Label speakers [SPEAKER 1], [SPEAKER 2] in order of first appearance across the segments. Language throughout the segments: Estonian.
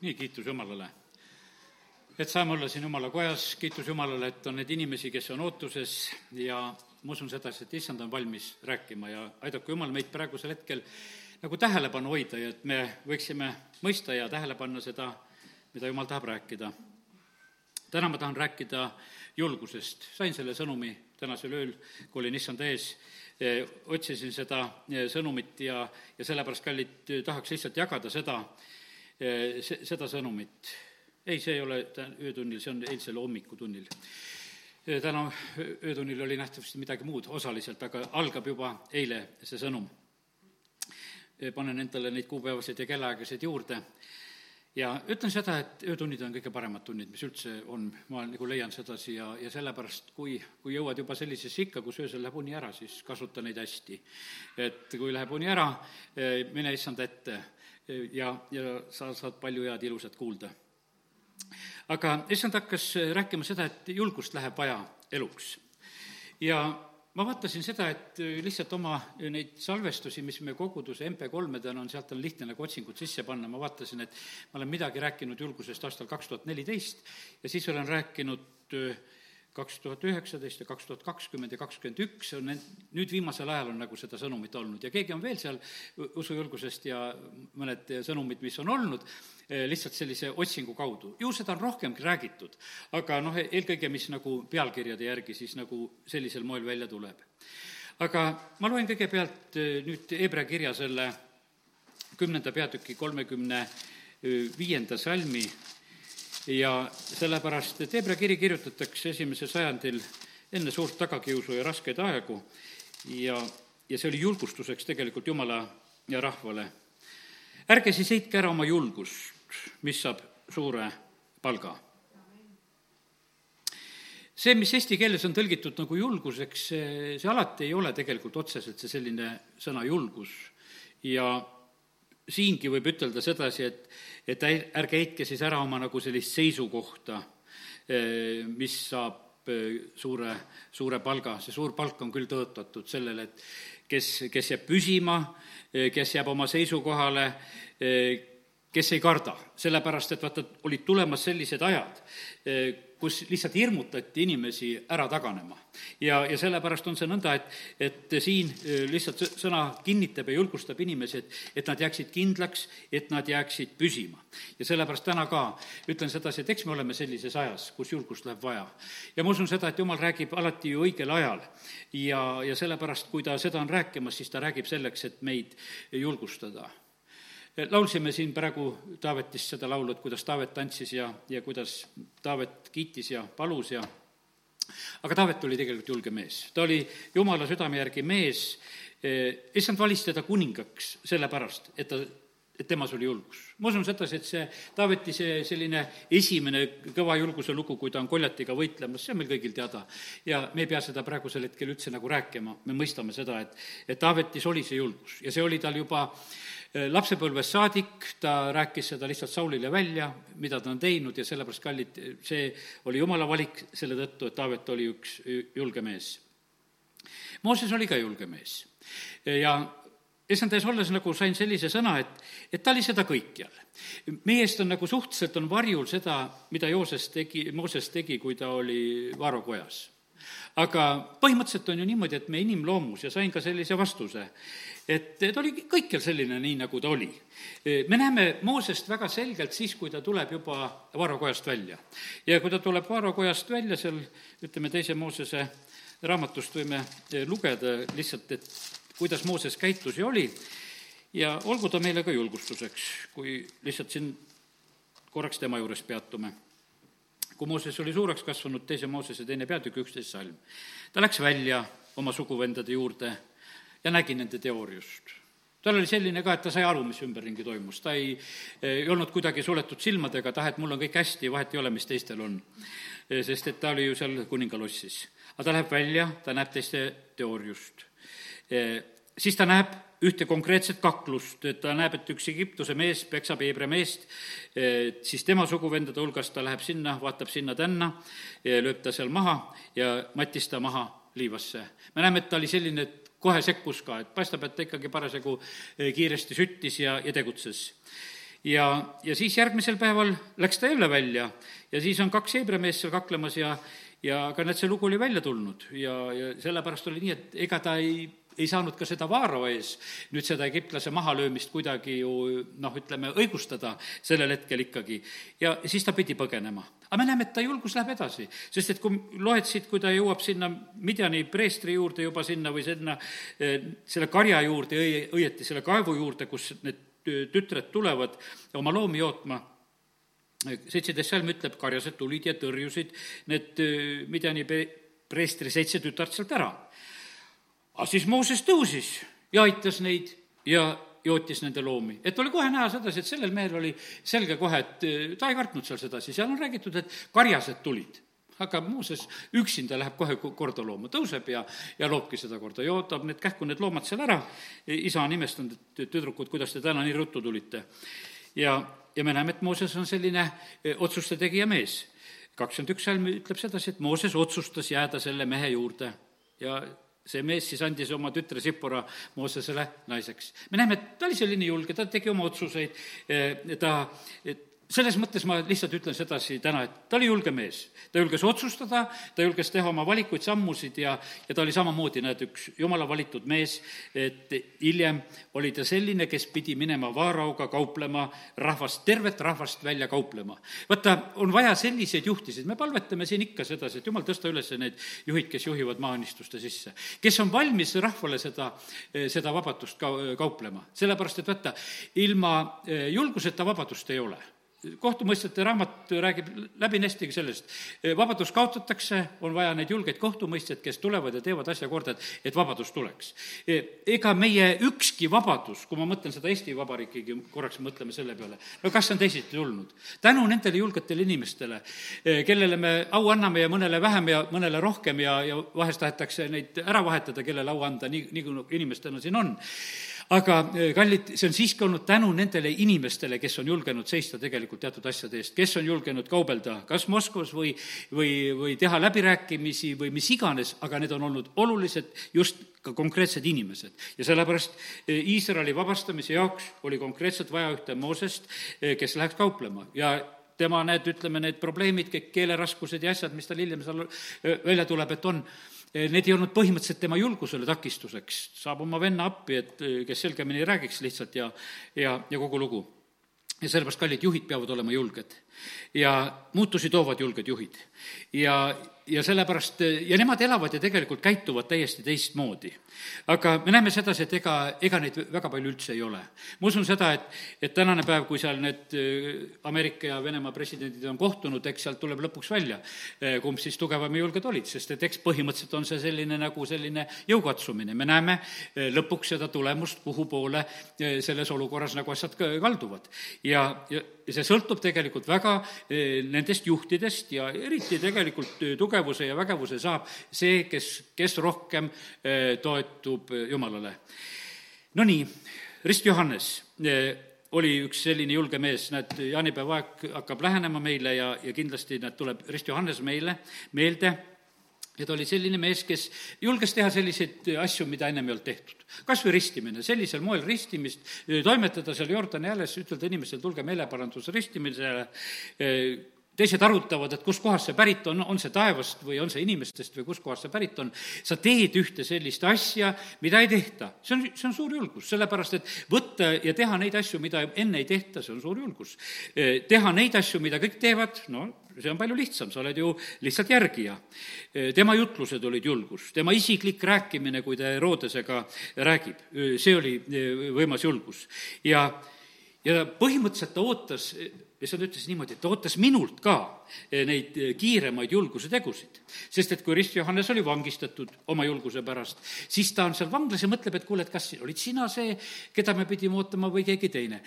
[SPEAKER 1] nii, kiitus Jumalale. et saame olla siin Jumala kojas, kiitus Jumalale, et on neid inimesi, kes on ootuses ja ma usun sedasi, et issand on valmis rääkima ja aidaku Jumal meid praegusel hetkel nagu tähelepanu hoida ja et me võiksime mõista ja tähele panna seda, mida Jumal tahab rääkida. täna ma tahan rääkida julgusest, sain selle sõnumi tänasel ööl, kui olin issand ees, otsisin seda sõnumit ja, ja sellepärast, kallid, tahaks lihtsalt jagada seda, seda sõnumit. ei, see ei ole öötunnil, see on eilsel hommikutunnil. täna öötunnil oli nähtavasti midagi muud osaliselt, aga algab juba eile see sõnum. panen endale neid kuupäevasid ja kellaaegasid juurde ja ütlen seda, et öötunnid on kõige paremad tunnid, mis üldse on, ma nagu leian sedasi ja, ja sellepärast, kui, kui jõuad juba sellisesse ikka, kus öösel läheb uni ära, siis kasuta neid hästi. et kui läheb uni ära, mine issand ette ja, ja sa saad palju head ilusat kuulda. aga issand hakkas rääkima seda, et julgust läheb vaja eluks. ja ma vaatasin seda, et lihtsalt oma neid salvestusi, mis me koguduse MP3-del on, sealt on lihtne nagu otsingut sisse panna, ma vaatasin, et ma olen midagi rääkinud julgusest aastal kaks tuhat neliteist ja siis olen rääkinud kaks tuhat üheksateist ja kaks tuhat kakskümmend ja kakskümmend üks on need, nüüd viimasel ajal on nagu seda sõnumit olnud ja keegi on veel seal usujulgusest ja mõned sõnumid, mis on olnud, eh, lihtsalt sellise otsingu kaudu. ju seda on rohkemgi räägitud, aga noh, eelkõige, mis nagu pealkirjade järgi siis nagu sellisel moel välja tuleb. aga ma loen kõigepealt eh, nüüd Hebra kirja selle kümnenda peatüki kolmekümne viienda salmi ja sellepärast, et Hebra kiri kirjutatakse esimesel sajandil enne suurt tagakiusu ja raskeid aegu ja, ja see oli julgustuseks tegelikult Jumala ja rahvale. ärge siis heitke ära oma julgust, mis saab suure palga. see, mis eesti keeles on tõlgitud nagu julguseks, see, see alati ei ole tegelikult otseselt see selline sõna julgus ja siingi võib ütelda sedasi, et, et ärge heitke siis ära oma nagu sellist seisukohta, mis saab suure, suure palga, see suur palk on küll tõotatud sellele, et kes, kes jääb püsima, kes jääb oma seisukohale, kes ei karda, sellepärast et vaata, olid tulemas sellised ajad, kus lihtsalt hirmutati inimesi ära taganema. ja, ja sellepärast on see nõnda, et, et siin e, lihtsalt sõna kinnitab ja julgustab inimesi, et, et nad jääksid kindlaks, et nad jääksid püsima. ja sellepärast täna ka ütlen sedasi, et eks me oleme sellises ajas, kus julgust läheb vaja. ja ma usun seda, et jumal räägib alati ju õigel ajal ja, ja sellepärast, kui ta seda on rääkimas, siis ta räägib selleks, et meid julgustada laulsime siin praegu Taavetist seda laulu, et kuidas Taavet tantsis ja, ja kuidas Taavet kiitis ja palus ja aga Taavet oli tegelikult julge mees, ta oli jumala südame järgi mees, eh, issand valis teda kuningaks sellepärast, et ta et temas oli julgus. ma usun sedasi, et see Taaveti see selline esimene kõva julguse lugu, kui ta on koljatiga võitlemas, see on meil kõigil teada. ja me ei pea seda praegusel hetkel üldse nagu rääkima, me mõistame seda, et, et Taavetis oli see julgus ja see oli tal juba äh, lapsepõlvest saadik, ta rääkis seda lihtsalt Saulile välja, mida ta on teinud ja sellepärast, kallid, see oli jumala valik selle tõttu, et Taavet oli üks julge mees. Mooses oli ka julge mees ja issand ees olles nagu sain sellise sõna, et, et ta oli seda kõikjal. meie eest on nagu suhteliselt on varjul seda, mida Jooses tegi, Mooses tegi, kui ta oli Vaaro kojas. aga põhimõtteliselt on ju niimoodi, et me inimloomus ja sain ka sellise vastuse, et ta oli kõikjal selline, nii nagu ta oli. me näeme Moosest väga selgelt siis, kui ta tuleb juba Vaaro kojast välja. ja kui ta tuleb Vaaro kojast välja seal, ütleme, teise Moosese raamatust võime lugeda lihtsalt, et kuidas Mooses käitus ja oli ja olgu ta meile ka julgustuseks, kui lihtsalt siin korraks tema juures peatume. kui Mooses oli suureks kasvanud, teise Moosese teine peatükk, üksteist salm, ta läks välja oma suguvendade juurde ja nägi nende teooriust tal oli selline ka, et ta sai aru, mis ümberringi toimus, ta ei, ei olnud kuidagi suletud silmadega, et ah, et mul on kõik hästi, vahet ei ole, mis teistel on. sest et ta oli ju seal kuningalossis. aga ta läheb välja, ta näeb teiste teooriust siis ta näeb ühte konkreetset kaklust, et ta näeb, et üks Egiptuse mees peksab Heebrea meest, siis tema suguvendade hulgast ta läheb sinna, vaatab sinna-tänna, lööb ta seal maha ja mattis ta maha liivasse. me näeme, et ta oli selline, et kohe sekkus ka, et paistab, et ta ikkagi parasjagu kiiresti süttis ja, ja tegutses. ja, ja siis järgmisel päeval läks ta jälle välja ja siis on kaks Hebra meest seal kaklemas ja, ja aga näed, see lugu oli välja tulnud ja, ja sellepärast oli nii, et ega ta ei ei saanud ka seda Vaaro ees nüüd seda egiptlase mahalöömist kuidagi ju noh, ütleme, õigustada sellel hetkel ikkagi. ja siis ta pidi põgenema. aga me näeme, et ta julgus läheb edasi, sest et kui loed siit, kui ta jõuab sinna Midjani preestri juurde juba sinna või sinna eh, selle karja juurde, õieti selle kaevu juurde, kus need tütred tulevad oma loomi jootma seitseteist salm ütleb, karjased tulid ja tõrjusid need eh, Midjani preestri seitse tütart sealt ära aga siis Mooses tõusis ja aitas neid ja jootis nende loomi. et oli kohe näha sedasi, et sellel mehel oli selge kohe, et eh, ta ei kartnud seal sedasi, seal on räägitud, et karjased tulid aga Mooses üksinda läheb kohe korda looma, tõuseb ja, ja loobki seda korda, jootab need kähku need loomad seal ära, isa on imestanud, et tüdrukud, kuidas te täna nii ruttu tulite. ja, ja me näeme, et Mooses on selline eh, otsuste tegija mees. kakskümmend üks salm ütleb sedasi, et Mooses otsustas jääda selle mehe juurde ja see mees siis andis oma tütre Sipora Moosesele naiseks. me näeme, et ta oli selline julge, ta tegi oma otsuseid, eh, ta selles mõttes ma lihtsalt ütlen sedasi täna, et ta oli julge mees. ta julges otsustada, ta julges teha oma valikuid, sammusid ja, ja ta oli samamoodi, näed, üks jumala valitud mees, et hiljem oli ta selline, kes pidi minema Vaaraoga kauplema rahvast, tervet rahvast välja kauplema. vaata, on vaja selliseid juhtisid, me palvetame siin ikka sedasi, et jumal, tõsta üles need juhid, kes juhivad maaannistuste sisse. kes on valmis rahvale seda, seda vabadust ka kauplema, sellepärast et vaata, ilma julguseta vabadust ei ole kohtumõistjate raamat räägib läbinestigi sellest, vabadus kaotatakse, on vaja neid julgeid kohtumõistjaid, kes tulevad ja teevad asja korda, et, et vabadus tuleks. ega meie ükski vabadus, kui ma mõtlen seda Eesti Vabariikigi, korraks mõtleme selle peale, no kas see on teisiti tulnud? tänu nendele julgetele inimestele, kellele me au anname ja mõnele vähem ja mõnele rohkem ja, ja vahest tahetakse neid ära vahetada, kellele au anda, nii, nii kui inimestena siin on aga eh, kallid, see on siiski olnud tänu nendele inimestele, kes on julgenud seista tegelikult teatud asjade eest, kes on julgenud kaubelda kas Moskvas või, või, või teha läbirääkimisi või mis iganes, aga need on olnud olulised just ka konkreetsed inimesed. ja sellepärast eh, Iisraeli vabastamise jaoks oli konkreetselt vaja ühte Moosest, eh, kes läheks kauplema ja tema need, ütleme, need probleemid, kõik keeleraskused ja asjad, mis tal hiljem seal välja tuleb, et on, need ei olnud põhimõtteliselt tema julgusele takistuseks, saab oma venna appi, et eh, kes selgemini räägiks lihtsalt ja, ja, ja kogu lugu. ja sellepärast, kallid juhid peavad olema julged ja muutusi toovad julged juhid. ja, ja sellepärast, ja nemad elavad ja tegelikult käituvad täiesti teistmoodi. aga me näeme sedasi, et ega, ega neid väga palju üldse ei ole. ma usun seda, et, et tänane päev, kui seal need äh, Ameerika ja Venemaa presidendid on kohtunud, eks sealt tuleb lõpuks välja, äh, kumb siis tugevam ja julged olid, sest et eks põhimõtteliselt on see selline nagu selline jõukatsumine, me näeme äh, lõpuks seda tulemust, kuhu poole selles olukorras nagu asjad kalduvad. ja, ja ja see sõltub tegelikult väga nendest juhtidest ja eriti tegelikult tugev tugevuse ja vägevuse saab see, kes, kes rohkem eh, toetub eh, Jumalale. Nonii, Rist Johannes eh, oli üks selline julge mees, näed, jaanipäeva aeg hakkab lähenema meile ja, ja kindlasti näed, tuleb Rist Johannes meile meelde ja ta oli selline mees, kes julges teha selliseid asju, mida ennem ei olnud tehtud. kas või ristimine, sellisel moel ristimist, toimetada seal Jordani ääres, ütelda inimestele, tulge meeleparanduse ristimisele, teised arutavad, et kuskohast see pärit on, on see taevast või on see inimestest või kuskohast see pärit on, sa teed ühte sellist asja, mida ei tehta. see on, see on suur julgus, sellepärast et võtta ja teha neid asju, mida enne ei tehta, see on suur julgus. teha neid asju, mida kõik teevad, no see on palju lihtsam, sa oled ju lihtsalt järgija. tema jutlused olid julgus, tema isiklik rääkimine, kui ta Herodesega räägib, see oli võimas julgus. ja, ja põhimõtteliselt ta ootas issand ütles niimoodi, et ta ootas minult ka neid kiiremaid julguse tegusid. sest et kui Rist Johannes oli vangistatud oma julguse pärast, siis ta on seal vanglas ja mõtleb, et kuule, et kas olid sina see, keda me pidime ootama või keegi teine.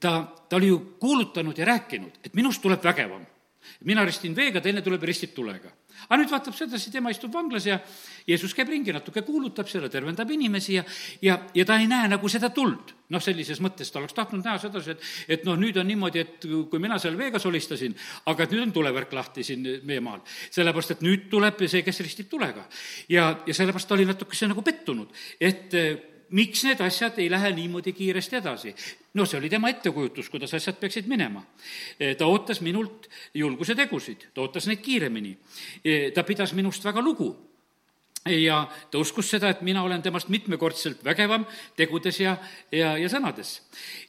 [SPEAKER 1] ta, ta oli ju kuulutanud ja rääkinud, et minust tuleb vägevam. Mina ristin veega, teine tuleb ja ristib tulega aga nüüd vaatab sedasi, tema istub vanglas ja Jeesus käib ringi, natuke kuulutab seda, tervendab inimesi ja, ja, ja ta ei näe nagu seda tuld. noh, sellises mõttes ta oleks tahtnud näha sedasi, et, et noh, nüüd on niimoodi, et kui mina seal veega solistasin, aga et nüüd on tulevärk lahti siin meie maal. sellepärast, et nüüd tuleb see, kes ristib tulega. ja, ja sellepärast ta oli natukese nagu pettunud, et miks need asjad ei lähe niimoodi kiiresti edasi? no see oli tema ettekujutus, kuidas asjad peaksid minema. ta ootas minult julguse tegusid, ta ootas neid kiiremini. ta pidas minust väga lugu ja ta uskus seda, et mina olen temast mitmekordselt vägevam tegudes ja, ja, ja sõnades.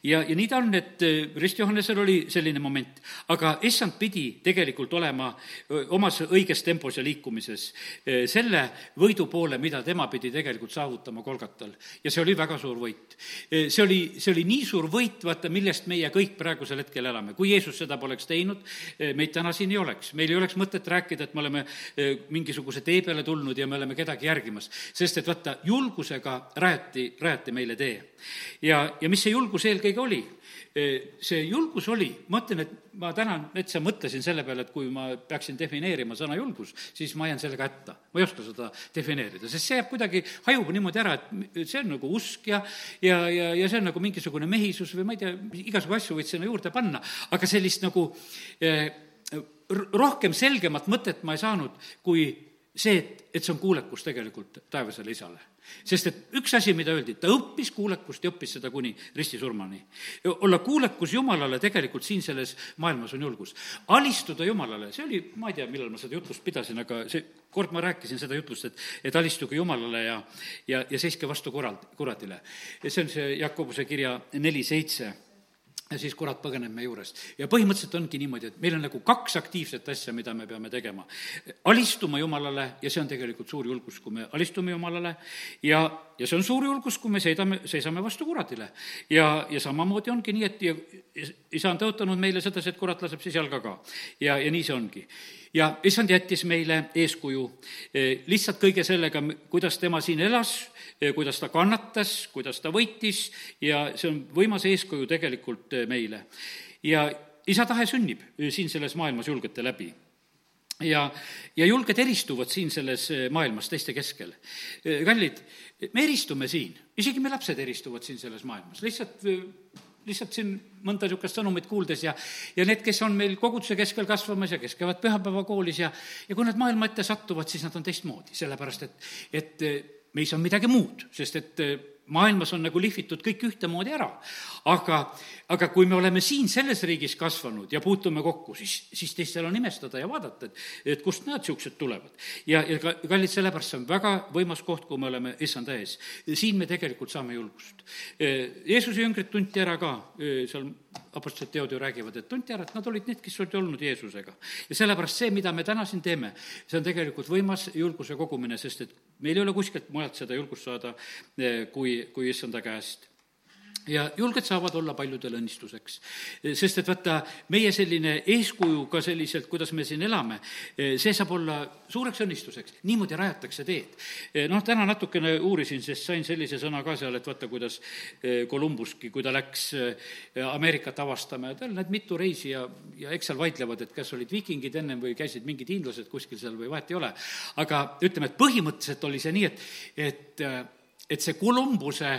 [SPEAKER 1] ja, ja nii ta on, et äh, Rist Johannesel oli selline moment, aga issand pidi tegelikult olema omas õiges tempos ja liikumises äh, selle võidu poole, mida tema pidi tegelikult saavutama Kolgatal. ja see oli väga suur võit. Äh, see oli, see oli nii suur võit, vaata, millest meie kõik praegusel hetkel elame. kui Jeesus seda poleks teinud, meid täna siin ei oleks. meil ei oleks mõtet rääkida, et me oleme mingisuguse tee peale tulnud ja me oleme kedagi järgimas, sest et vaata, julgusega rajati, rajati meile tee. ja, ja mis see julgus eelkõige oli? see julgus oli, ma ütlen, et ma täna täitsa mõtlesin selle peale, et kui ma peaksin defineerima sõna julgus, siis ma jään sellega hätta. ma ei oska seda defineerida, sest see jääb kuidagi, hajub niimoodi ära, et see on nagu usk ja ja, ja, ja see on nagu mingisugune mehisus või ma ei tea, igasugu asju võid sinna juurde panna, aga sellist nagu eh, rohkem selgemat mõtet ma ei saanud, kui see, et, et see on kuulekus tegelikult taevasele isale. sest et üks asi, mida öeldi, ta õppis kuulekust ja õppis seda kuni ristisurmani. olla kuulekus Jumalale tegelikult siin selles maailmas on julgus. alistuda Jumalale, see oli, ma ei tea, millal ma seda jutlust pidasin, aga see, kord ma rääkisin seda jutlust, et, et alistuge Jumalale ja, ja, ja seiske vastu kurat, kuradile. ja see on see Jakobuse kirja neli seitse ja siis kurat põgeneb meie juurest. ja põhimõtteliselt ongi niimoodi, et meil on nagu kaks aktiivset asja, mida me peame tegema. alistuma Jumalale ja see on tegelikult suur julgus, kui me alistume Jumalale ja, ja see on suur julgus, kui me seisame, seisame vastu kuradile. ja, ja samamoodi ongi nii, et ja, isa on tõotanud meile sedasi, et kurat laseb siis jalga ka. ja, ja nii see ongi ja issand jättis meile eeskuju eh, lihtsalt kõige sellega, kuidas tema siin elas, eh, kuidas ta kannatas, kuidas ta võitis ja see on võimas eeskuju tegelikult eh, meile. ja isa tahe sünnib siin selles maailmas julgete läbi ja, ja julged eristuvad siin selles maailmas teiste keskel. kallid, me eristume siin, isegi me lapsed eristuvad siin selles maailmas, lihtsalt lihtsalt siin mõnda niisugust sõnumit kuuldes ja, ja need, kes on meil koguduse keskel kasvamas ja kes käivad pühapäevakoolis ja, ja kui nad maailma ette satuvad, siis nad on teistmoodi, sellepärast et, et me ei saa midagi muud, sest et maailmas on nagu lihvitud kõik ühtemoodi ära. aga, aga kui me oleme siin selles riigis kasvanud ja puutume kokku, siis, siis teistel on imestada ja vaadata, et, et kust nad niisugused tulevad. ja, ja ka, kallid, sellepärast see on väga võimas koht, kui me oleme issanda ees. siin me tegelikult saame julgust. Jeesuse jüngrid tunti ära ka, seal apostlite teod ju räägivad, et tunti ära, et nad olid need, kes olid olnud Jeesusega. ja sellepärast see, mida me täna siin teeme, see on tegelikult võimas julguse kogumine, sest et meil ei ole kuskilt mujalt seda julgust saada, kui kui issanda käest ja julged saavad olla paljudele õnnistuseks. sest et vaata, meie selline eeskuju ka selliselt, kuidas me siin elame, see saab olla suureks õnnistuseks, niimoodi rajatakse teed. noh, täna natukene uurisin, sest sain sellise sõna ka seal, et vaata, kuidas Kolumbuski, kui ta läks Ameerikat avastama ja tal need mitu reisi ja, ja eks seal vaidlevad, et kas olid viikingid ennem või käisid mingid hiinlased kuskil seal või vahet ei ole. aga ütleme, et põhimõtteliselt oli see nii, et, et et see Columbuse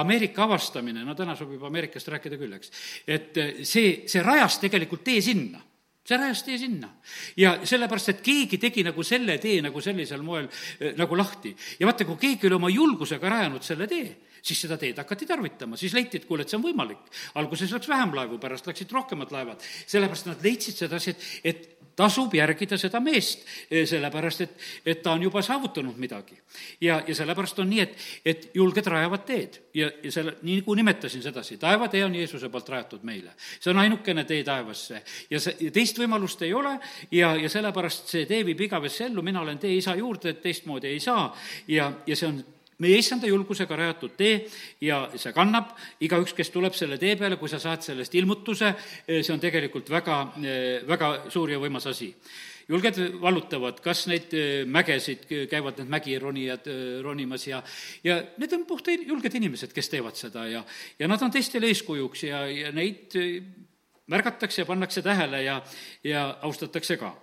[SPEAKER 1] Ameerika avastamine, no täna sobib Ameerikast rääkida küll, eks, et eh, see, see rajas tegelikult tee sinna see rajas tee sinna. ja sellepärast, et keegi tegi nagu selle tee nagu sellisel moel äh, nagu lahti. ja vaata, kui keegi oli oma julgusega rajanud selle tee, siis seda teed hakati tarvitama, siis leiti, et kuule, et see on võimalik. alguses läks vähem laevu, pärast läksid rohkemad laevad. sellepärast nad leidsid sedasi, et, et tasub järgida seda meest, eh, sellepärast et, et ta on juba saavutanud midagi. ja, ja sellepärast on nii, et, et julged rajavad teed. Ja, ja selle, nii nagu nimetasin sedasi, taevatee on Jeesuse poolt rajatud meile. see on ainukene tee taevasse. Ja see, ja teist võimalust ei ole. Ja, ja sellepärast see tee viib igavesse ellu, mina olen tee isa juurde, et teistmoodi ei saa. Ja, ja see on meie issanda julgusega rajatud tee ja see kannab, igaüks, kes tuleb selle tee peale, kui sa saad sellest ilmutuse, see on tegelikult väga, väga suur ja võimas asi. julged vallutavad, kas neid mägesid, käivad need mägironijad ronimas ja, ja need on puhta julged inimesed, kes teevad seda ja, ja nad on teistele eeskujuks ja, ja neid märgatakse ja pannakse tähele ja, ja austatakse ka.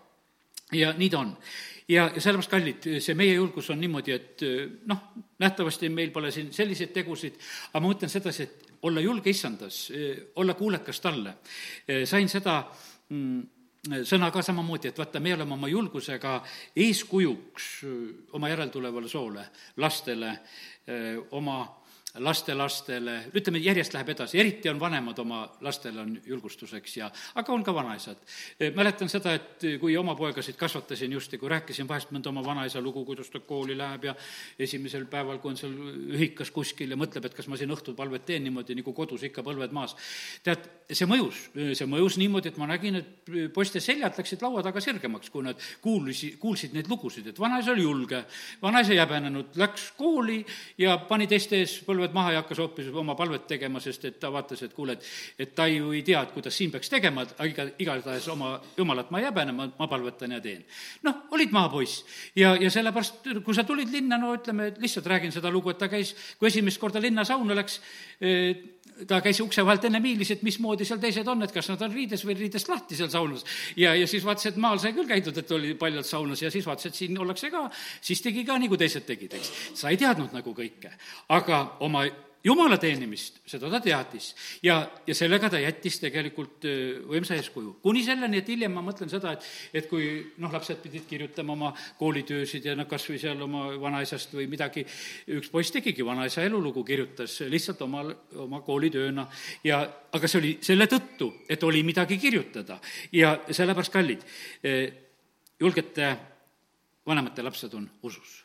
[SPEAKER 1] ja nii ta on ja, ja sellepärast, kallid, see meie julgus on niimoodi, et noh, nähtavasti meil pole siin selliseid tegusid, aga ma mõtlen sedasi, et olla julge issandas, olla kuulekas talle. sain seda mm, sõna ka samamoodi, et vaata, me oleme oma julgusega eeskujuks oma järeltulevale soole, lastele, oma lastelastele, ütleme, järjest läheb edasi, eriti on vanemad oma lastele on julgustuseks ja, aga on ka vanaisad. mäletan seda, et kui oma poegasid kasvatasin just ja kui rääkisin vahest mõnda oma vanaisa lugu, kuidas ta kooli läheb ja esimesel päeval, kui on seal ühikas kuskil ja mõtleb, et kas ma siin õhtupalvet teen niimoodi, nagu kodus ikka põlved maas. tead, see mõjus, see mõjus niimoodi, et ma nägin, et poiste seljad läksid laua taga sirgemaks, kui nad kuulisi, kuulsid neid lugusid, et vanaisa oli julge, vanaisa ei häbenenud, läks kooli ja pani teiste ees põlved maha ja hakkas hoopis oma palvet tegema, sest et ta vaatas, et kuule, et et ta ju ei tea, et kuidas siin peaks tegema, aga iga, igatahes oma jumalat ma ei häbene, ma, ma palvetan ja teen. noh, olid maapoiss ja, ja sellepärast, kui sa tulid linna, no ütleme, lihtsalt räägin seda lugu, et ta käis, kui esimest korda linnasauna läks, ta käis ukse vahelt enne miilis, et mismoodi seal teised on, et kas nad on riides või riidest lahti seal saunas. ja, ja siis vaatas, et maal sai küll käidud, et oli paljalt saunas ja siis vaatas, et siin ollakse ka, siis tegi ka, nagu teised tegid, eks. sa ei teadnud nagu kõike, aga oma jumala teenimist, seda ta teadis. ja, ja sellega ta jättis tegelikult võimsa eeskuju. kuni selleni, et hiljem ma mõtlen seda, et, et kui noh, lapsed pidid kirjutama oma koolitöösid ja noh, kas või seal oma vanaisast või midagi, üks poiss tegigi vanaisa elulugu, kirjutas lihtsalt omal, oma koolitööna ja aga see oli selle tõttu, et oli midagi kirjutada ja sellepärast, kallid, julgete vanemate lapsed on usus,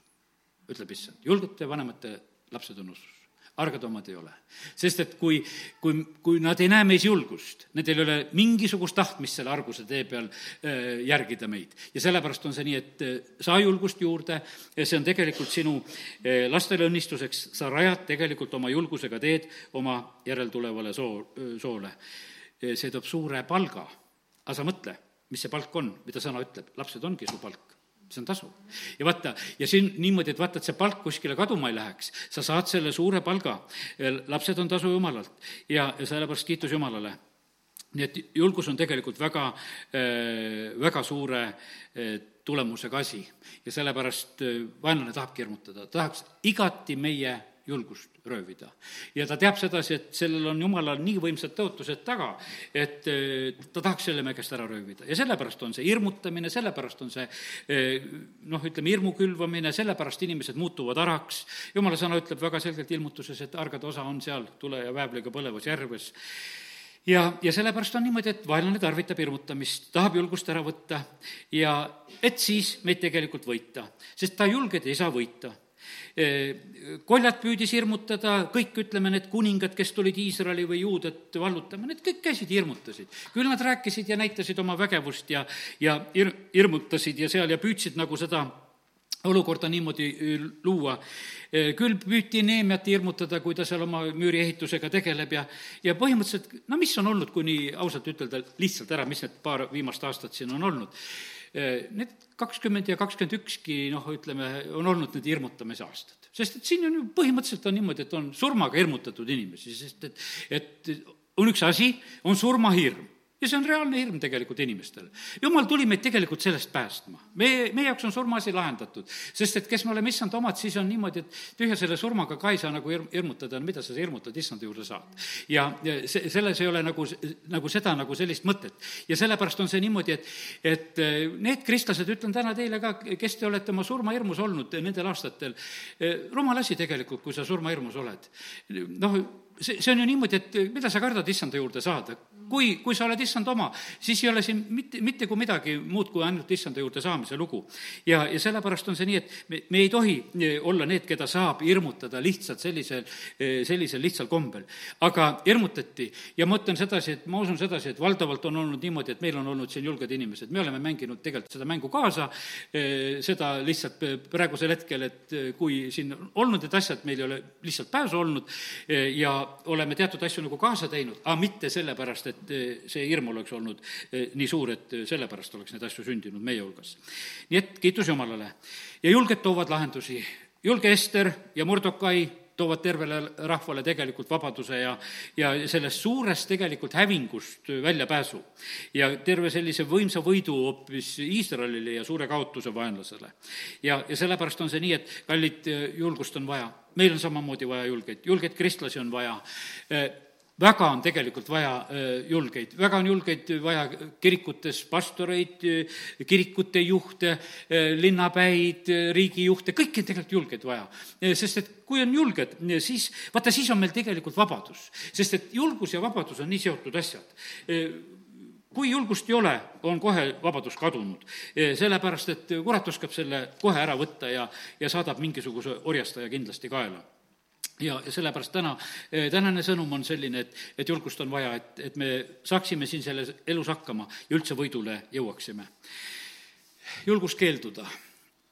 [SPEAKER 1] ütleb issand, julgete vanemate lapsed on usus argad omad ei ole. sest et kui, kui, kui nad ei näe meis julgust, nendel ei ole mingisugust tahtmist selle arguse tee peal äh, järgida meid. ja sellepärast on see nii, et äh, saa julgust juurde ja see on tegelikult sinu äh, lastele õnnistuseks, sa rajad tegelikult oma julgusega teed oma järeltulevale soo, soole. see toob suure palga, aga sa mõtle, mis see palk on, mida sõna ütleb, lapsed ongi su palk see on tasu. ja vaata, ja siin niimoodi, et vaata, et see palk kuskile kaduma ei läheks, sa saad selle suure palga, lapsed on tasu Jumalalt. Ja, ja sellepärast kiitus Jumalale. Nii et julgus on tegelikult väga, väga suure tulemusega asi. Ja sellepärast vaenlane tahabki hirmutada, tahaks igati meie julgust röövida. ja ta teab sedasi, et sellel on jumalal nii võimsad tõotused taga, et ta tahaks selle meie käest ära röövida. Ja sellepärast on see hirmutamine, sellepärast on see noh, ütleme, hirmu külvamine, sellepärast inimesed muutuvad araks, jumala sõna ütleb väga selgelt ilmutuses, et argade osa on seal tule ja väävliga põlevas järves. Ja, ja sellepärast on niimoodi, et vaenlane tarvitab hirmutamist, tahab julgust ära võtta ja et siis meid tegelikult võita, sest ta julged ei saa võita koljat püüdis hirmutada, kõik, ütleme, need kuningad, kes tulid Iisraeli või juudat vallutama, need kõik käisid, hirmutasid. küll nad rääkisid ja näitasid oma vägevust ja, ja hir-, hirmutasid ja seal ja püüdsid nagu seda olukorda niimoodi luua. küll püüti Neemiat hirmutada, kui ta seal oma müüriehitusega tegeleb ja, ja põhimõtteliselt, no mis on olnud, kui nii ausalt ütelda, lihtsalt ära, mis need paar viimast aastat siin on olnud Need kakskümmend ja kakskümmend ükski, noh, ütleme, on olnud need hirmutamise aastad. sest et siin on ju põhimõtteliselt on niimoodi, et on surmaga hirmutatud inimesi, sest et, et on üks asi, on surmahirm ja see on reaalne hirm tegelikult inimestel. jumal tuli meid tegelikult sellest päästma. meie, meie jaoks on surmaasi lahendatud, sest et kes me oleme issand omad, siis on niimoodi, et tühja selle surmaga ka ei saa nagu hirm, hirmutada, mida sa hirmutad, issanda juurde saad. ja, ja see, selles ei ole nagu, nagu seda, nagu sellist mõtet. ja sellepärast on see niimoodi, et, et eh, need kristlased, ütlen täna teile ka, kes te olete oma surmahirmus olnud nendel aastatel, eh, rumal asi tegelikult, kui sa surmahirmus oled. noh, see, see on ju niimoodi, et mida sa kardad issanda juurde saada? kui, kui sa oled issand oma, siis ei ole siin mitte, mitte kui midagi muud kui ainult issanda juurde saamise lugu. ja, ja sellepärast on see nii, et me, me ei tohi e, olla need, keda saab hirmutada lihtsalt sellisel, e, sellisel lihtsal kombel. aga hirmutati ja ma ütlen sedasi, et ma usun sedasi, et valdavalt on olnud niimoodi, et meil on olnud siin julged inimesed, me oleme mänginud tegelikult seda mängu kaasa, e, seda lihtsalt praegusel hetkel, et kui siin olnud need asjad, meil ei ole lihtsalt pääsu olnud ja oleme teatud asju nagu kaasa teinud, aga mitte sellepärast, et eh, see hirm oleks olnud eh, nii suur, et eh, sellepärast oleks neid asju sündinud meie hulgas. nii et kiitus Jumalale. ja julged toovad lahendusi. julge Ester ja Mordokai toovad tervele rahvale tegelikult vabaduse ja, ja sellest suurest tegelikult hävingust väljapääsu. ja terve sellise võimsa võidu hoopis Iisraelile ja suure kaotuse vaenlasele. ja, ja sellepärast on see nii, et kallid, julgust on vaja meil on samamoodi vaja julgeid, julgeid kristlasi on vaja väga on tegelikult vaja julgeid, väga on julgeid vaja kirikutes pastoreid, kirikute juhte, linnapäid, riigijuhte, kõiki on tegelikult julgeid vaja. sest et kui on julged, siis, vaata, siis on meil tegelikult vabadus. sest et julgus ja vabadus on nii seotud asjad kui julgust ei ole, on kohe vabadus kadunud. sellepärast, et kurat oskab selle kohe ära võtta ja, ja saadab mingisuguse orjastaja kindlasti kaela ja, ja sellepärast täna, eh, tänane sõnum on selline, et, et julgust on vaja, et, et me saaksime siin selles elus hakkama ja üldse võidule jõuaksime. julgus keelduda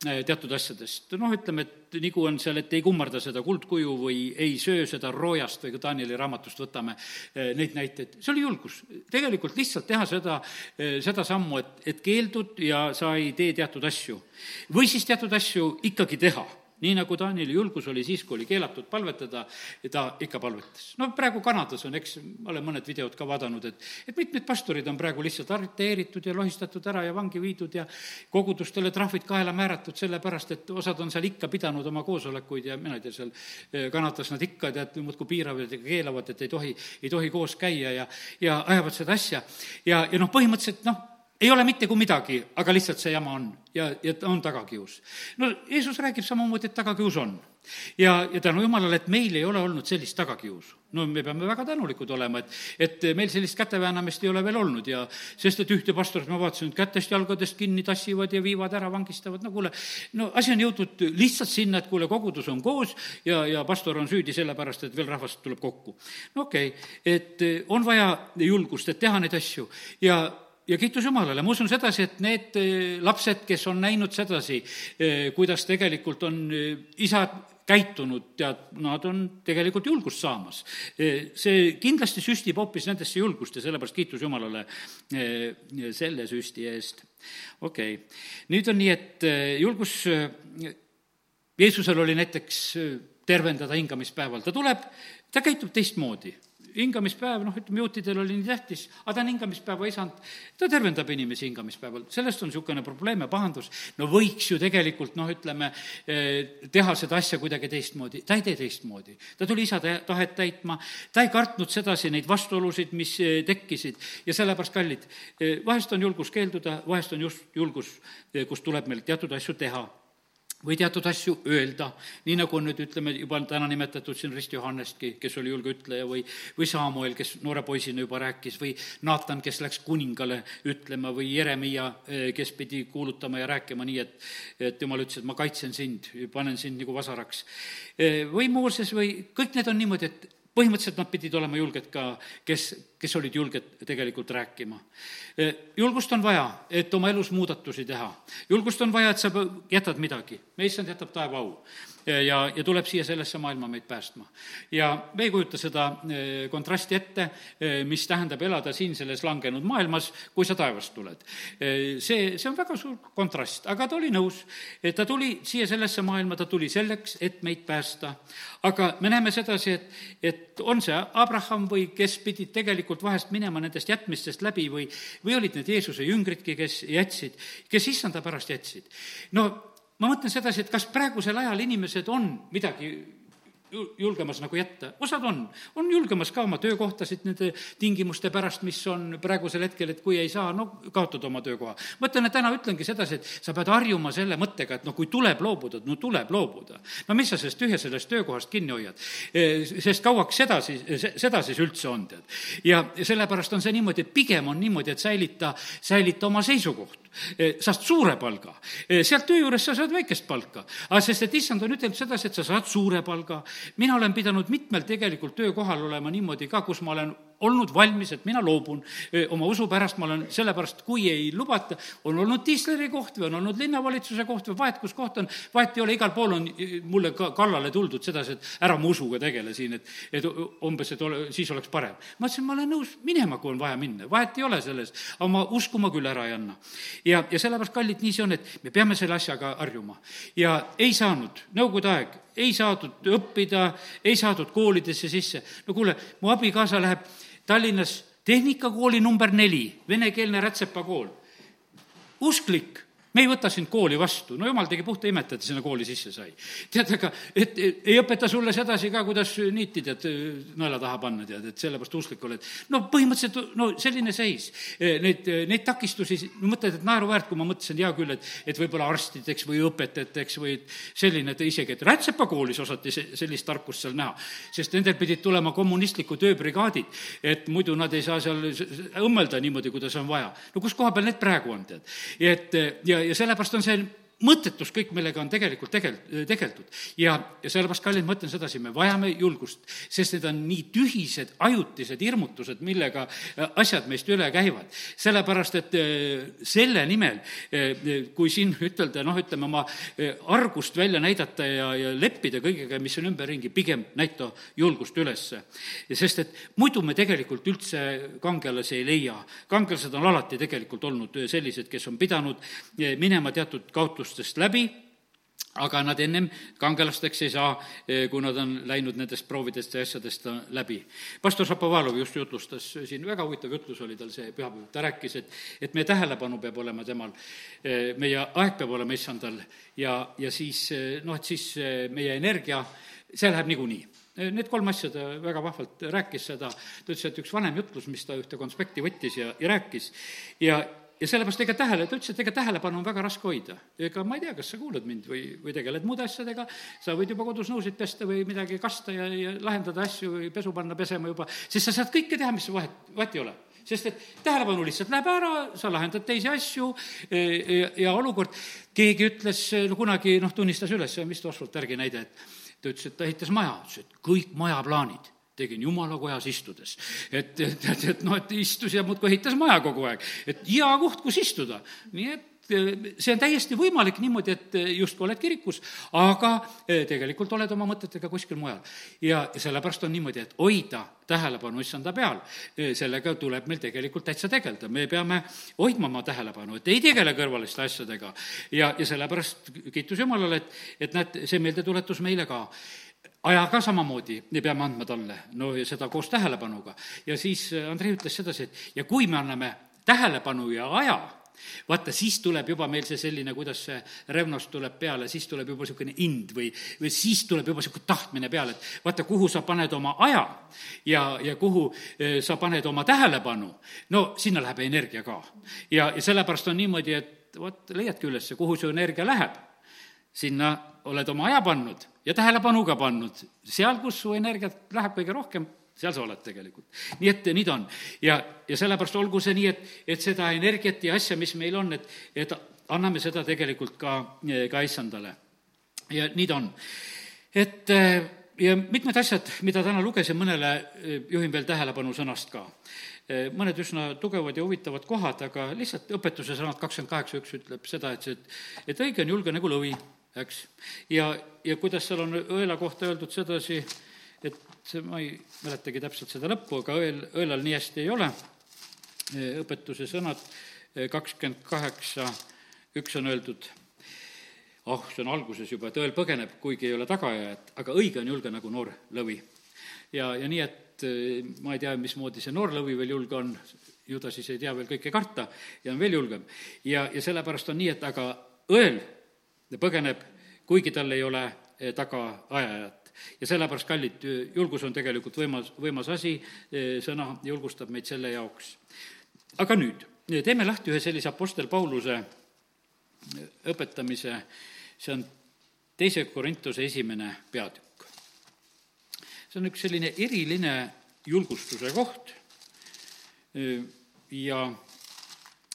[SPEAKER 1] eh, teatud asjadest, noh, ütleme, et nagu on seal, et ei kummarda seda kuldkuju või ei söö seda roojast või ka Danieli raamatust võtame eh, neid näiteid, see oli julgus. tegelikult lihtsalt teha seda, seda sammu, et, et keeldud ja sa ei tee teatud asju. või siis teatud asju ikkagi teha nii nagu Taanil julgus oli siis, kui oli keelatud palvetada, ta ikka palvetas. no praegu Kanadas on, eks, ma olen mõned videod ka vaadanud, et, et mitmed pastorid on praegu lihtsalt arreteeritud ja lohistatud ära ja vangi viidud ja kogudustele trahvid kaela määratud, sellepärast et osad on seal ikka pidanud oma koosolekuid ja mina ei tea, seal eh, Kanadas nad ikka tead, muudkui piiravad ja keelavad, et ei tohi, ei tohi koos käia ja, ja ajavad seda asja. ja, ja noh, põhimõtteliselt noh, ei ole mitte kui midagi, aga lihtsalt see jama on ja, ja on tagakius. no Jeesus räägib samamoodi, et tagakius on. ja, ja tänu jumalale, et meil ei ole olnud sellist tagakiusu. no me peame väga tänulikud olema, et, et meil sellist käteväänamist ei ole veel olnud ja sest, et ühte pastorit ma vaatasin, et kätest-jalgadest kinni tassivad ja viivad ära, vangistavad, no kuule, no asi on jõudnud lihtsalt sinna, et kuule, kogudus on koos ja, ja pastor on süüdi sellepärast, et veel rahvast tuleb kokku. no okei okay,, et on vaja julgust, et teha neid asju ja ja kiitus Jumalale, ma usun sedasi, et need eh, lapsed, kes on näinud sedasi, eh, kuidas tegelikult on eh, isad käitunud, tead, nad on tegelikult julgust saamas. see kindlasti süstib hoopis nendesse julgust ja sellepärast kiitus Jumalale selle süsti eest. okei okay., nüüd on nii, et julgus, Jeesusel oli näiteks tervendada hingamispäeval, ta tuleb, ta käitub teistmoodi hingamispäev, noh, ütleme, juutidel oli nii tähtis, aga ta on hingamispäeva isand, ta tervendab inimesi hingamispäeval, sellest on niisugune probleem ja pahandus. no võiks ju tegelikult, noh, ütleme, eh, teha seda asja kuidagi teistmoodi, ta ei tee teistmoodi. ta tuli isa tahet täitma, ta ei kartnud sedasi neid vastuolusid, mis eh, tekkisid. Ja sellepärast, kallid, eh, vahest on julgus keelduda, vahest on just julgus, kus tuleb meil teatud asju teha või teatud asju öelda, nii nagu on nüüd, ütleme, juba täna nimetatud siin Rist Johannestki, kes oli julge ütleja, või, või Samuel, kes noore poisina juba rääkis, või Naatan, kes läks kuningale ütlema, või Jeremiia, eh, kes pidi kuulutama ja rääkima nii, et et jumal ütles, et ma kaitsen sind, panen sind nagu vasaraks. Eh, või Mooses või kõik need on niimoodi, et põhimõtteliselt nad pidid olema julged ka, kes, kes olid julged tegelikult rääkima. julgust on vaja, et oma elus muudatusi teha. julgust on vaja, et sa jätad midagi. me issand jätab taeva au ja, ja tuleb siia sellesse maailma meid päästma. ja me ei kujuta seda eh, kontrasti ette, eh, mis tähendab elada siin selles langenud maailmas, kui sa taevast tuled. Eh, see, see on väga suur kontrast, aga ta oli nõus, et ta tuli siia sellesse maailma, ta tuli selleks, et meid päästa. aga me näeme sedasi, et, et on see Abraham või kes pidid tegelikult vahest minema nendest jätmistest läbi või, või olid need Jeesuse jüngridki, kes jätsid, kes issanda pärast jätsid. no ma mõtlen sedasi, et kas praegusel ajal inimesed on midagi julgemas nagu jätta, osad on, on julgemas ka oma töökohtasid nende tingimuste pärast, mis on praegusel hetkel, et kui ei saa, no kaotad oma töökoha. ma ütlen, et täna ütlengi sedasi, et sa pead harjuma selle mõttega, et no kui tuleb loobuda, no tuleb loobuda. no mis sa sellest tühja sellest töökohast kinni hoiad? E, sest kauaks seda siis, seda siis üldse on, tead. ja sellepärast on see niimoodi, et pigem on niimoodi, et säilita, säilita oma seisukoht saad suure palga. Eh, sealt töö juures sa saad väikest palka. aga sest, et issand on ütelnud sedasi, et sa saad suure palga. mina olen pidanud mitmel tegelikult töökohal olema niimoodi ka, kus ma olen olnud valmis, et mina loobun oma usu pärast, ma olen sellepärast, kui ei lubata, on olnud diisleri koht või on olnud linnavalitsuse koht või vahet kus koht on, vahet ei ole, igal pool on mulle ka kallale tuldud sedasi, et ära mu usuga tegele siin, et, et umbes, et ole, siis oleks parem. ma ütlesin, ma olen nõus minema, kui on vaja minna, vahet ei ole selles, aga ma usku ma küll ära ei anna. ja, ja sellepärast, kallid, nii see on, et me peame selle asjaga harjuma. ja ei saanud, nõukogude aeg, ei saadud õppida, ei saadud koolidesse sisse. no kuule, mu abikaasa läheb Tallinnas tehnikakooli number neli, venekeelne rätsepakool. usklik, me ei võta sind kooli vastu, no jumal tegi puhta imet, et sinna kooli sisse sai. tead, aga et ei õpeta sulle sedasi ka, kuidas niiti tead naela taha panna, tead, et sellepärast usklik oled. no põhimõtteliselt, no selline seis. Neid, neid takistusi, mõtled, et naeruväärt, kui ma mõtlesin, hea küll, et, et võib-olla arstideks või õpetajateks või selline, et isegi, et rätsepakoolis osati se-, sellist tarkust seal näha. sest nendel pidid tulema kommunistliku tööbrigaadid, et muidu nad ei saa seal õmmelda niimoodi, kuidas on vaja. no kus koha peal need praegu on, tead? et ja ja, ja sellepärast on see mõttetus kõik, millega on tegelikult tegel-, tegeldud. ja, ja sellepärast, kallid, ma ütlen sedasi, me vajame julgust, sest need on nii tühised, ajutised hirmutused, millega äh, asjad meist üle käivad. sellepärast, et äh, selle nimel, äh, kui siin ütelda, noh, ütleme oma argust välja näidata ja, ja leppida kõigega, mis on ümberringi, pigem näita julgust ülesse. sest et muidu me tegelikult üldse kangelasi ei leia. kangelased on alati tegelikult olnud sellised, kes on pidanud minema teatud kaotust kaotustest läbi, aga nad ennem kangelasteks ei saa, eh, kui nad on läinud nendest proovidest ja asjadest läbi. pastor Šapovalov just jutlustas siin, väga huvitav jutlus oli tal see pühapäev, ta rääkis, et, et meie tähelepanu peab olema temal, eh, meie aeg peab olema issandal ja, ja siis eh, noh, et siis meie energia, see läheb niikuinii Need kolm asja ta väga vahvalt rääkis seda, ta ütles, et üks vanem jutlus, mis ta ühte konspekti võttis ja, ja rääkis, ja, ja sellepärast ega tähele, ta ütles, et ega tähelepanu on väga raske hoida. ega ma ei tea, kas sa kuulad mind või, või tegeled muude asjadega, sa võid juba kodus nõusid pesta või midagi kasta ja, ja lahendada asju või pesu panna pesema juba, siis sa saad kõike teha, mis vahet, vahet ei ole. Sest et tähelepanu lihtsalt läheb ära, sa lahendad teisi asju e, ja, ja olukord, keegi ütles, no kunagi noh, tunnistas üles, on vist Oswald Bergi näide, et ta ütles, et ta ehitas maja, ütles, et kõik majaplaanid tegin jumala kojas istudes. et, et, et, et noh, et istus ja muudkui ehitas maja kogu aeg, et hea koht, kus istuda. nii et eh, see on täiesti võimalik niimoodi, et eh, justkui oled kirikus, aga eh, tegelikult oled oma mõtetega kuskil mujal. ja, sellepärast on niimoodi, et hoida tähelepanu issanda peal, sellega tuleb meil tegelikult täitsa tegeleda, me peame hoidma oma tähelepanu, et ei tegele kõrvaliste asjadega. ja, ja sellepärast kiitus Jumalale, et, et näed, see meeldetuletus meile ka aja ka samamoodi me peame andma talle, no ja seda koos tähelepanuga. ja siis äh, Andrei ütles sedasi, et ja kui me anname tähelepanu ja aja, vaata, siis tuleb juba meil see selline, kuidas see revnos tuleb peale, siis tuleb juba niisugune ind või, või siis tuleb juba niisugune tahtmine peale, et vaata, kuhu sa paned oma aja ja, ja kuhu äh, sa paned oma tähelepanu, no sinna läheb energia ka. ja, ja sellepärast on niimoodi, et vot, leiadki üles, kuhu su energia läheb sinna oled oma aja pannud ja tähelepanu ka pannud. seal, kus su energiat läheb kõige rohkem, seal sa oled tegelikult. nii et nii ta on. ja, ja sellepärast olgu see nii, et, et seda energiat ja asja, mis meil on, et, et anname seda tegelikult ka, ka issandale. ja nii ta on. et ja mitmed asjad, mida täna lugesin, mõnele juhin veel tähelepanu sõnast ka. mõned üsna tugevad ja huvitavad kohad, aga lihtsalt õpetuse sõnad kakskümmend kaheksa üks ütleb seda, et see, et, et õige on julge nagu lõvi eks. ja, ja kuidas seal on õela kohta öeldud sedasi, et ma ei mäletagi täpselt seda lõppu, aga õel, õelal nii hästi ei ole, õpetuse sõnad kakskümmend kaheksa, üks on öeldud, oh, see on alguses juba, et õel põgeneb, kuigi ei ole tagaajajat, aga õige on julge nagu noor lõvi. ja, ja nii, et eh, ma ei tea, mismoodi see noor lõvi veel julge on, ju ta siis ei tea veel kõike karta ja on veel julgem. ja, ja sellepärast on nii, et aga õel põgeneb, kuigi tal ei ole eh, tagaajajat. ja sellepärast, kallid, julgus on tegelikult võimas, võimas asi, eh, sõna julgustab meid selle jaoks. aga nüüd, teeme lahti ühe sellise Apostel Pauluse eh, õpetamise, see on teise Korintuse esimene peatükk. see on üks selline eriline julgustuse koht ja,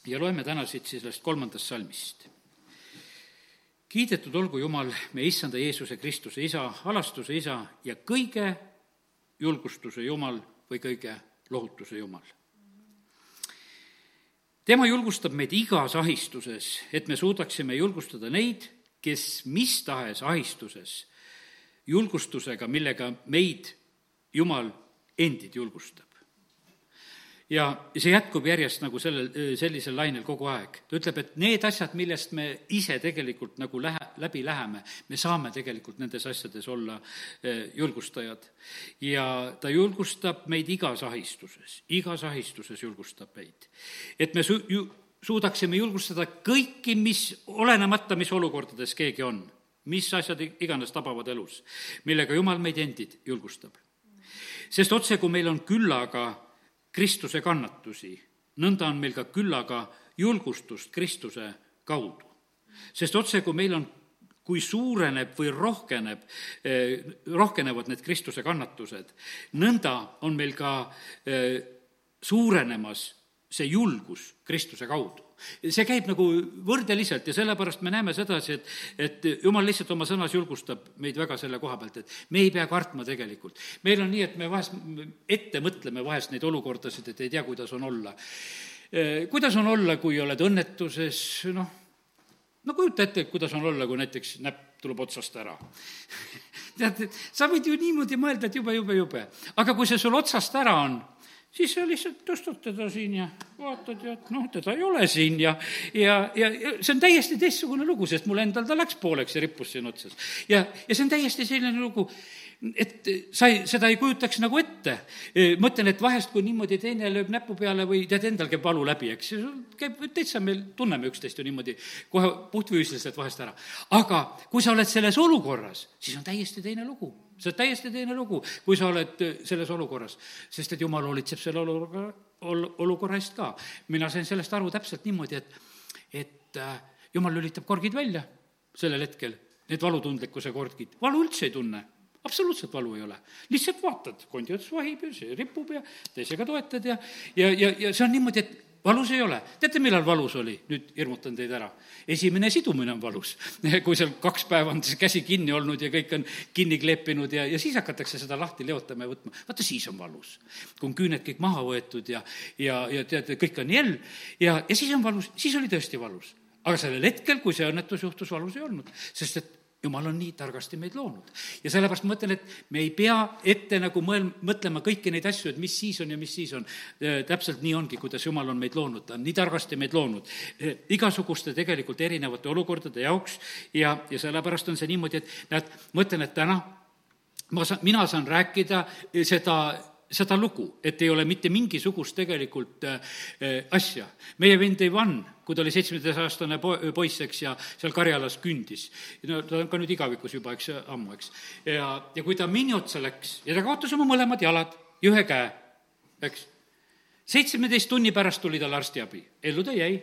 [SPEAKER 1] ja loeme täna siit sellest kolmandast salmist kiidetud olgu Jumal, meie issanda Jeesuse Kristuse isa, alastuse isa ja kõige julgustuse Jumal või kõige lohutuse Jumal. tema julgustab meid igas ahistuses, et me suudaksime julgustada neid, kes mis tahes ahistuses julgustusega, millega meid Jumal endid julgustab ja see jätkub järjest nagu sellel, sellisel lainel kogu aeg. ta ütleb, et need asjad, millest me ise tegelikult nagu lähe, läbi läheme, me saame tegelikult nendes asjades olla eh, julgustajad. ja ta julgustab meid igas ahistuses, igas ahistuses julgustab meid. et me su-, ju-, suudaksime julgustada kõiki, mis, olenemata, mis olukordades keegi on, mis asjad iganes tabavad elus, millega Jumal meid endid julgustab. sest otse, kui meil on küllaga Kristuse kannatusi, nõnda on meil ka küllaga julgustust Kristuse kaudu. sest otse, kui meil on kui suureneb või rohkeneb, eh, rohkenevad need Kristuse kannatused, nõnda on meil ka eh, suurenemas see julgus Kristuse kaudu. See käib nagu võrdeliselt ja sellepärast me näeme sedasi, et, et jumal lihtsalt oma sõnas julgustab meid väga selle koha pealt, et me ei pea kartma tegelikult. meil on nii, et me vahest ette mõtleme vahest neid olukordasid, et ei tea, kuidas on olla. Eh, kuidas on olla, kui oled õnnetuses, noh, no kujuta ette, kuidas on olla, kui näiteks näpp tuleb otsast ära tead, sa võid ju niimoodi mõelda, et jube, jube, jube. aga kui see sul otsast ära on, siis sa lihtsalt tõstad teda siin ja vaatad ja et noh, teda ei ole siin ja, ja, ja, ja see on täiesti teistsugune lugu, sest mul endal ta läks pooleks ja rippus siin otsas. ja, ja see on täiesti selline lugu, et sa ei, seda ei kujutaks nagu ette. mõtlen, et vahest, kui niimoodi teine lööb näpu peale või tead, endal käib valu läbi, eks, käib täitsa, me tunneme üksteist ju niimoodi kohe puhtfüüsiliselt vahest ära. aga kui sa oled selles olukorras, siis on täiesti teine lugu see on täiesti teine lugu, kui sa oled äh, selles olukorras, sest et jumal hoolitseb selle olukorra, ol-, olukorra eest ka. mina sain sellest aru täpselt niimoodi, et, et äh, jumal lülitab korgid välja sellel hetkel, need valutundlikkuse korgid, valu üldse ei tunne absoluutselt valu ei ole. lihtsalt vaatad, kondi ots vahib ja see ripub ja teisega toetad ja, ja, ja, ja see on niimoodi, et valus ei ole. teate, millal valus oli? nüüd hirmutan teid ära. esimene sidumine on valus. kui seal kaks päeva on see käsi kinni olnud ja kõik on kinni kleepinud ja, ja siis hakatakse seda lahti leotama ja võtma. vaata, siis on valus. kui on küüned kõik maha võetud ja, ja, ja tead, kõik on jell ja, ja siis on valus, siis oli tõesti valus. aga sellel hetkel, kui see õnnetus juhtus, valus ei olnud, sest et jumal on nii targasti meid loonud. ja sellepärast ma mõtlen, et me ei pea ette nagu mõel-, mõtlema kõiki neid asju, et mis siis on ja mis siis on. täpselt nii ongi, kuidas jumal on meid loonud, ta on nii targasti meid loonud. igasuguste tegelikult erinevate olukordade jaoks ja, ja sellepärast on see niimoodi, et näed, mõtlen, et täna ma saan, mina saan rääkida seda seda lugu, et ei ole mitte mingisugust tegelikult äh, asja. meie vend Ivan, kui ta oli seitsmeteistaastane po-, poiss, eks, ja seal Karjalas kündis, no ta on ka nüüd igavikus juba, eks, ammu, eks, ja, ja kui ta mini otsa läks ja ta kaotas oma mõlemad jalad ja ühe käe, eks, seitsmeteist tunni pärast tuli talle arstiabi, ellu ta jäi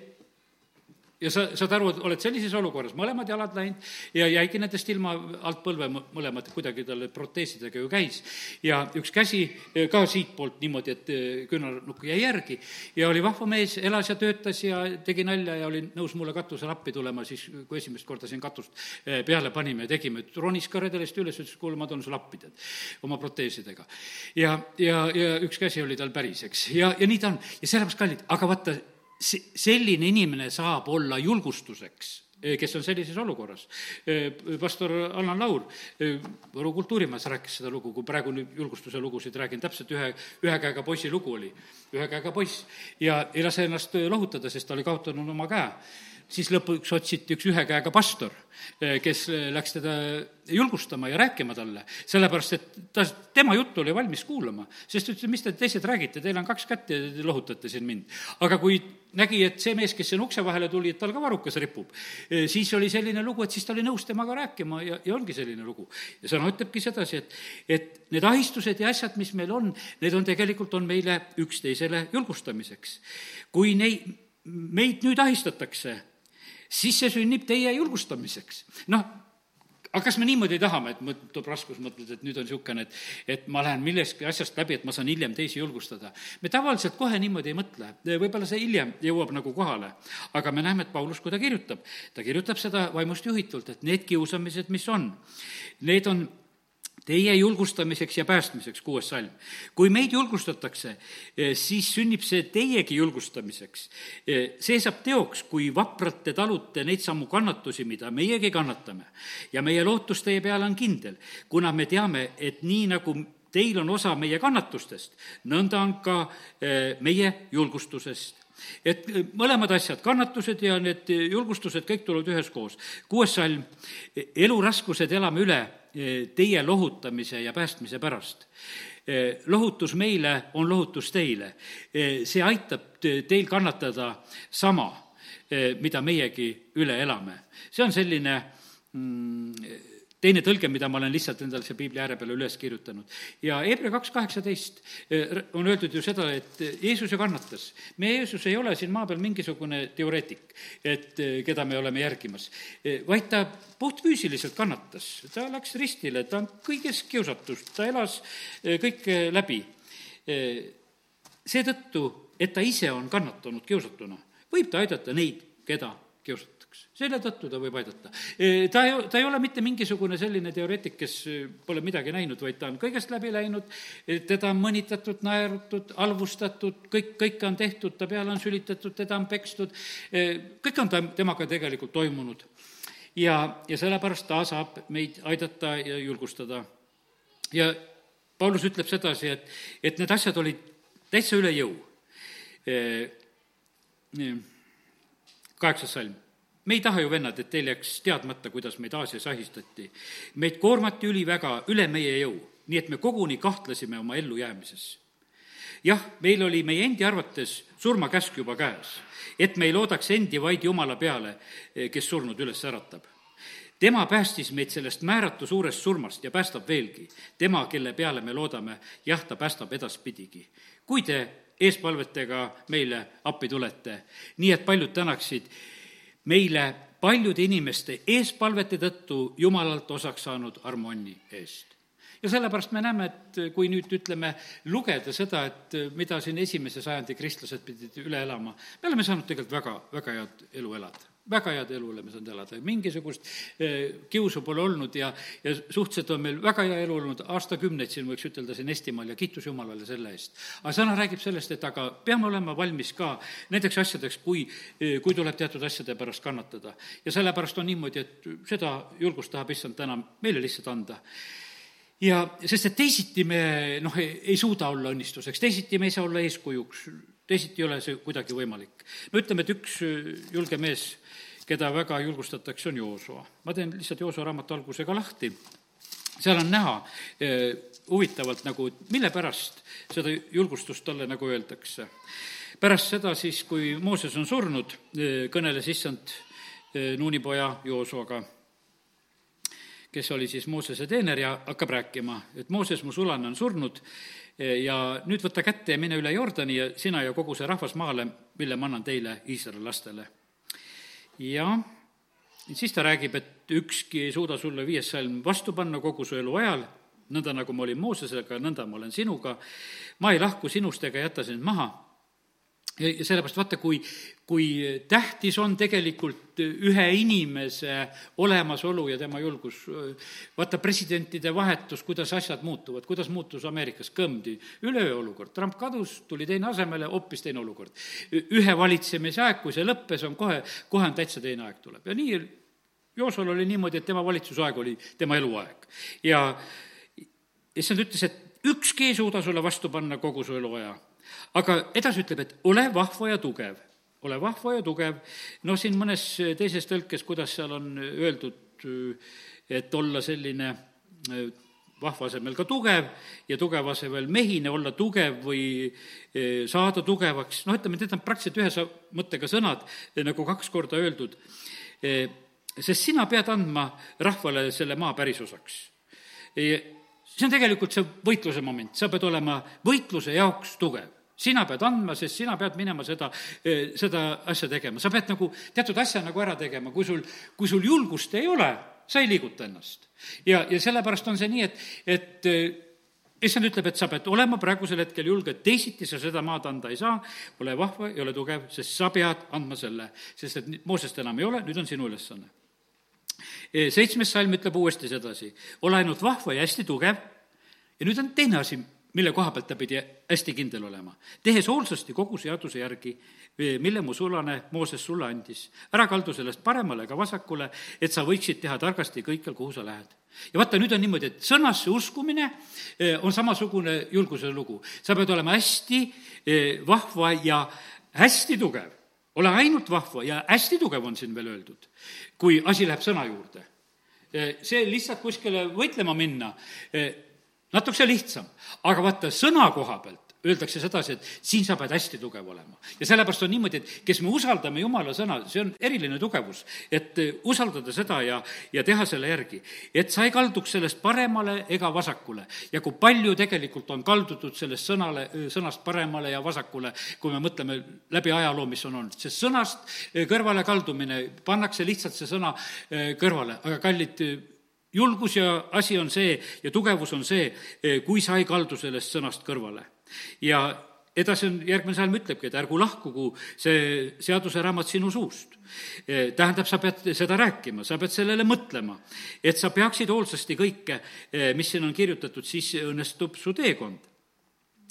[SPEAKER 1] ja sa saad aru, et oled sellises olukorras, mõlemad jalad läinud ja jäigi nendest ilma alt põlve mõlemad, kuidagi tal proteesidega ju käis. ja üks käsi eh, ka siitpoolt niimoodi, et eh, küünarnukk jäi järgi ja oli vahva mees, elas ja töötas ja tegi nalja ja oli nõus mulle katusele appi tulema siis, kui esimest korda siin katust eh, peale panime ja tegime, et ronis ka redelist üles, ütles, kuule, ma tulen sulle appi, tead, oma proteesidega. ja, ja, ja üks käsi oli tal päris, eks, ja, ja nii ta on. ja sellepärast, kallid, aga vaata, selline inimene saab olla julgustuseks eh, kes on sellises olukorras. Eh, pastor Allan Laur eh, Võru kultuurimajas rääkis seda lugu, kui praegu nüüd julgustuse lugusid räägin, täpselt ühe, ühe käega poisi lugu oli. ühe käega poiss ja ei lase ennast lohutada, sest ta oli kaotanud oma käe siis lõpuks otsiti üks ühe käega pastor, eh, kes eh, läks teda julgustama ja rääkima talle, sellepärast et ta, tema juttu oli valmis kuulama, sest ütles, mis te teised räägite, teil on kaks kätt ja te lohutate siin mind. aga kui nägi, et see mees, kes siin ukse vahele tuli, et tal ka varukas ripub, eh, siis oli selline lugu, et siis ta oli nõus temaga rääkima ja, ja ongi selline lugu. ja sõna ütlebki sedasi, et, et need ahistused ja asjad, mis meil on, need on tegelikult, on meile üksteisele julgustamiseks. kui neid, meid nüüd ahistatakse siis see sünnib teie julgustamiseks. noh, aga kas me niimoodi tahame, et mõt-, tuleb raskus, mõtled, et nüüd on niisugune, et, et ma lähen millestki asjast läbi, et ma saan hiljem teisi julgustada. me tavaliselt kohe niimoodi ei mõtle, võib-olla see hiljem jõuab nagu kohale. aga me näeme, et Paulus, kui ta kirjutab, ta kirjutab seda vaimust juhitult, et need kiusamised, mis on, need on teie julgustamiseks ja päästmiseks, kuues salm. kui meid julgustatakse, eh, siis sünnib see teiegi julgustamiseks. Eh, see saab teoks, kui vapralt te talute neid samu kannatusi, mida meiegi kannatame. ja meie lootus teie peale on kindel, kuna me teame, et nii, nagu teil on osa meie kannatustest, nõnda on ka eh, meie julgustusest et mõlemad asjad, kannatused ja need julgustused, kõik tulevad üheskoos. kuues salm, eluraskused elame üle teie lohutamise ja päästmise pärast. Eh, lohutus meile on lohutus teile. Eh, see aitab teil kannatada sama mida meiegi üle elame. see on selline mm, teine tõlge, mida ma olen lihtsalt endale siia piibli ääre peale üles kirjutanud. ja Hebra kaks kaheksateist eh, on öeldud ju seda, et Jeesus ju kannatas. meie Jeesus ei ole siin maa peal mingisugune teoreetik, et eh, keda me oleme järgimas, eh, vaid ta puhtfüüsiliselt kannatas. ta läks ristile, ta on kõiges kiusatust, ta elas kõike läbi. seetõttu, et ta ise on kannatanud kiusatuna, võib ta aidata neid, keda kiusatakse õigeks. selle tõttu ta võib aidata. E, ta ei, ta ei ole mitte mingisugune selline teoreetik, kes pole midagi näinud, vaid ta on kõigest läbi läinud, e, teda on mõnitatud, naerutud, halvustatud, kõik, kõike on tehtud, ta peale on sülitatud, teda on pekstud, e, kõik on ta, temaga tegelikult toimunud. ja, ja sellepärast ta saab meid aidata ja julgustada. ja Paulus ütleb sedasi, et, et need asjad olid täitsa üle jõu. kaheksas salm me ei taha ju, vennad, et teil jääks teadmata, kuidas meid Aasias ahistati. meid koormati üliväga, üle meie jõu, nii et me koguni kahtlesime oma ellujäämises. jah, meil oli meie endi arvates surmakäsk juba käes, et me ei loodaks endi vaid Jumala peale, kes surnud üles äratab tema päästis meid sellest määratu suurest surmast ja päästab veelgi. tema, kelle peale me loodame, jah, ta päästab edaspidigi. kui te eespalvetega meile appi tulete, nii et paljud tänaksid meile paljude inimeste eespalvete tõttu Jumalalt osaks saanud armonni eest. Ja sellepärast me näeme, et kui nüüd ütleme, lugeda seda, et mida siin esimese sajandi kristlased pidid üle elama, me oleme saanud tegelikult väga, väga head elu elada väga head elu oleme saanud elada, mingisugust eh, kiusu pole olnud ja, ja suhteliselt on meil väga hea elu olnud, aastakümneid siin võiks ütelda siin Eestimaal ja kiitus Jumalale selle eest. aga sõna räägib sellest, et aga peame olema valmis ka nendeks asjadeks, kui, eh, kui tuleb teatud asjade pärast kannatada. ja sellepärast on niimoodi, et seda julgust tahab issand täna meile lihtsalt anda. Ja sest, et teisiti me noh, ei suuda olla õnnistuseks, teisiti me ei saa olla eeskujuks, teisiti ei ole see kuidagi võimalik. no ütleme, et üks julge mees keda väga julgustatakse, on Joosua. ma teen lihtsalt Joosua raamatu algusega lahti, seal on näha eh, huvitavalt nagu, mille pärast seda julgustust talle nagu öeldakse. pärast seda siis, kui Mooses on surnud, eh, kõneles issand Nuunipoja Joosuaga, kes oli siis Moosese teener ja hakkab rääkima, et Mooses, mu sulane, on surnud ja nüüd võta kätte ja mine üle Jordani ja sina ja kogu see rahvas maale, mille ma annan teile, Iisraeli lastele ja siis ta räägib, et ükski ei suuda sulle viies salm vastu panna kogu su eluajal, nõnda nagu ma olin Moosesega, nõnda ma olen sinuga. ma ei lahku sinust ega jäta sind maha ja sellepärast vaata, kui, kui tähtis on tegelikult ühe inimese olemasolu ja tema julgus. vaata presidentide vahetus, kuidas asjad muutuvad, kuidas muutus Ameerikas. Kõmdi, üleöö olukord, Trump kadus, tuli teine asemele, hoopis teine olukord. ühe valitsemise aeg, kui see lõppes, on kohe, kohe on täitsa teine aeg tuleb. Ja nii Joosol oli niimoodi, et tema valitsusaeg oli tema eluaeg. Ja issand ütles, et ükski ei suuda sulle vastu panna kogu su eluaja aga edasi ütleb, et ole vahva ja tugev, ole vahva ja tugev, no siin mõnes teises tõlkes, kuidas seal on öeldud, et olla selline vahva asemel ka tugev ja tugeva asemel mehine, olla tugev või e, saada tugevaks, noh, ütleme, need on praktiliselt ühe mõttega sõnad e, nagu kaks korda öeldud. Sest sina pead andma rahvale selle maa pärisosaks. See on tegelikult see võitluse moment, sa pead olema võitluse jaoks tugev sina pead andma, sest sina pead minema seda, eh, seda asja tegema, sa pead nagu teatud asja nagu ära tegema, kui sul, kui sul julgust ei ole, sa ei liiguta ennast. ja, ja sellepärast on see nii, et, et eh, issand ütleb, et sa pead olema praegusel hetkel julge, teisiti sa seda maad anda ei saa, ole vahva ja ole tugev, sest sa pead andma selle, sest et Moosest enam ei ole, nüüd on sinu ülesanne. Eh, seitsmes salm ütleb uuesti sedasi, ole ainult vahva ja hästi tugev. Ja nüüd on teine asi, mille koha pealt ta pidi hästi kindel olema. tehes hoolsasti kogu seaduse järgi, mille mu sulane Mooses sulle andis. ära kaldu sellest paremale ega vasakule, et sa võiksid teha targasti kõikjal, kuhu sa lähed. ja vaata, nüüd on niimoodi, et sõnasse uskumine eh, on samasugune julguse lugu. sa pead olema hästi eh, vahva ja hästi tugev. ole ainult vahva ja hästi tugev on siin veel öeldud, kui asi läheb sõna juurde. Eh, see lihtsalt kuskile võitlema minna natukese lihtsam, aga vaata, sõna koha pealt öeldakse sedasi, et siin sa pead hästi tugev olema. ja sellepärast on niimoodi, et kes me usaldame Jumala sõna, see on eriline tugevus, et usaldada seda ja, ja teha selle järgi. et sa ei kalduks sellest paremale ega vasakule. ja kui palju tegelikult on kaldutud sellest sõnale, sõnast paremale ja vasakule, kui me mõtleme läbi ajaloo, mis on olnud. sest sõnast kõrvale kaldumine, pannakse lihtsalt see sõna kõrvale, aga kallid, julgus ja asi on see ja tugevus on see, kui sa ei kaldu sellest sõnast kõrvale ja edasi on, järgmine salm ütlebki, et ärgu lahkugu see seaduseraamat sinu suust. E, tähendab, sa pead seda rääkima, sa pead sellele mõtlema, et sa peaksid hoolsasti kõike, e, mis siin on kirjutatud, siis õnnestub su teekond.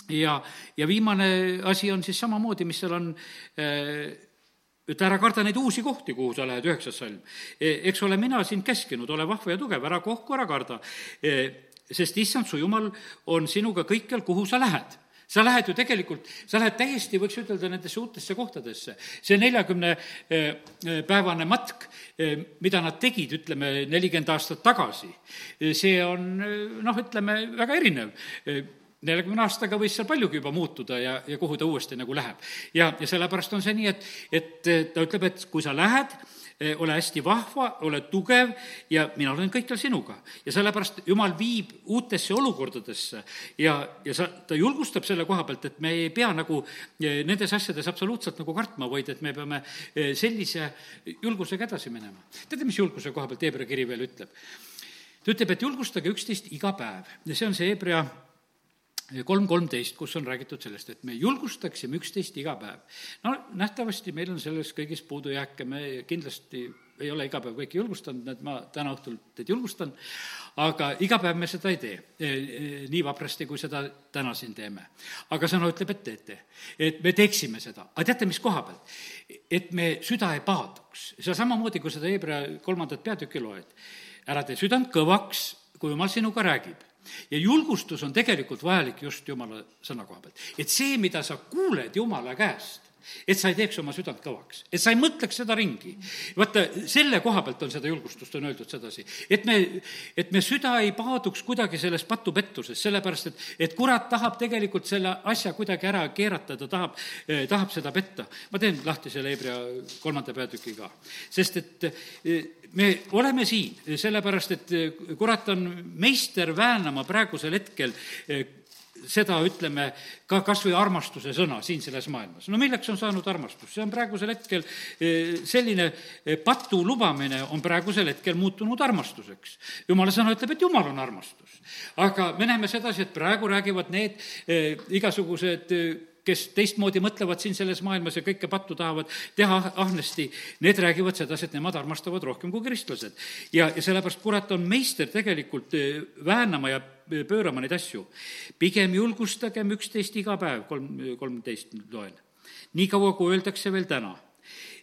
[SPEAKER 1] ja, ja viimane asi on siis samamoodi, mis seal on e, ütle, ära karda neid uusi kohti, kuhu sa lähed, üheksas salm. eks ole mina sind käskinud, ole vahva ja tugev, ära kohku, ära karda. sest issand, su jumal on sinuga kõikjal, kuhu sa lähed sa lähed ju tegelikult, sa lähed täiesti, võiks ütelda, nendesse uutesse kohtadesse. see neljakümne eh, päevane matk, mida nad tegid, ütleme, nelikümmend aastat tagasi, see on noh, ütleme, väga erinev neljakümne aastaga võis seal paljugi juba muutuda ja, ja kuhu ta uuesti nagu läheb. ja, ja sellepärast on see nii, et, et ta ütleb, et kui sa lähed, Eh, ole hästi vahva, ole tugev ja mina olen kõikjal sinuga. ja sellepärast Jumal viib uutesse olukordadesse ja, ja sa, ta julgustab selle koha pealt, et me ei pea nagu eh, nendes asjades absoluutselt nagu kartma, vaid et me peame eh, sellise julgusega edasi minema. teate, mis julguse koha pealt Hebra kiri veel ütleb? ta ütleb, et julgustage üksteist iga päev ja see on see Hebra kolm kolmteist, kus on räägitud sellest, et me julgustaksime üksteist iga päev. no nähtavasti meil on selles kõigis puudujääke, me kindlasti ei ole iga päev kõiki julgustanud, et ma täna õhtul teid julgustan, aga iga päev me seda ei tee e, e, nii vaprasti, kui seda täna siin teeme. aga sõna ütleb, et teete. et me teeksime seda, aga teate, mis koha pealt? et me süda ei paaduks, see on samamoodi, kui seda Hebra kolmandat peatükki loed. ära tee südant kõvaks, kui jumal sinuga räägib ja julgustus on tegelikult vajalik just Jumala sõna koha pealt. et see, mida sa kuuled Jumala käest, et sa ei teeks oma südant kõvaks, et sa ei mõtleks seda ringi. vaata, selle koha pealt on seda julgustust, on öeldud sedasi, et me, et me süda ei paaduks kuidagi selles patupettuses, sellepärast et, et kurat tahab tegelikult selle asja kuidagi ära keerata, ta tahab eh,, tahab seda petta. ma teen lahti selle Hebra kolmanda peatüki ka, sest et eh, me oleme siin sellepärast, et eh, kurat on meister väänama praegusel hetkel eh, seda ütleme ka kas või armastuse sõna siin selles maailmas. no milleks on saanud armastus? see on praegusel hetkel eh, selline eh, patu lubamine on praegusel hetkel muutunud armastuseks. jumala sõna ütleb, et jumal on armastus. aga me näeme sedasi, et praegu räägivad need eh, igasugused kes teistmoodi mõtlevad siin selles maailmas ja kõike pattu tahavad teha ahnesti, need räägivad sedasi, et nemad armastavad rohkem kui kristlased. ja, ja sellepärast kurat on meister tegelikult eh, väänama ja pöörama neid asju. pigem julgustagem üksteist iga päev, kolm, kolmteist loen. niikaua, kui öeldakse veel täna,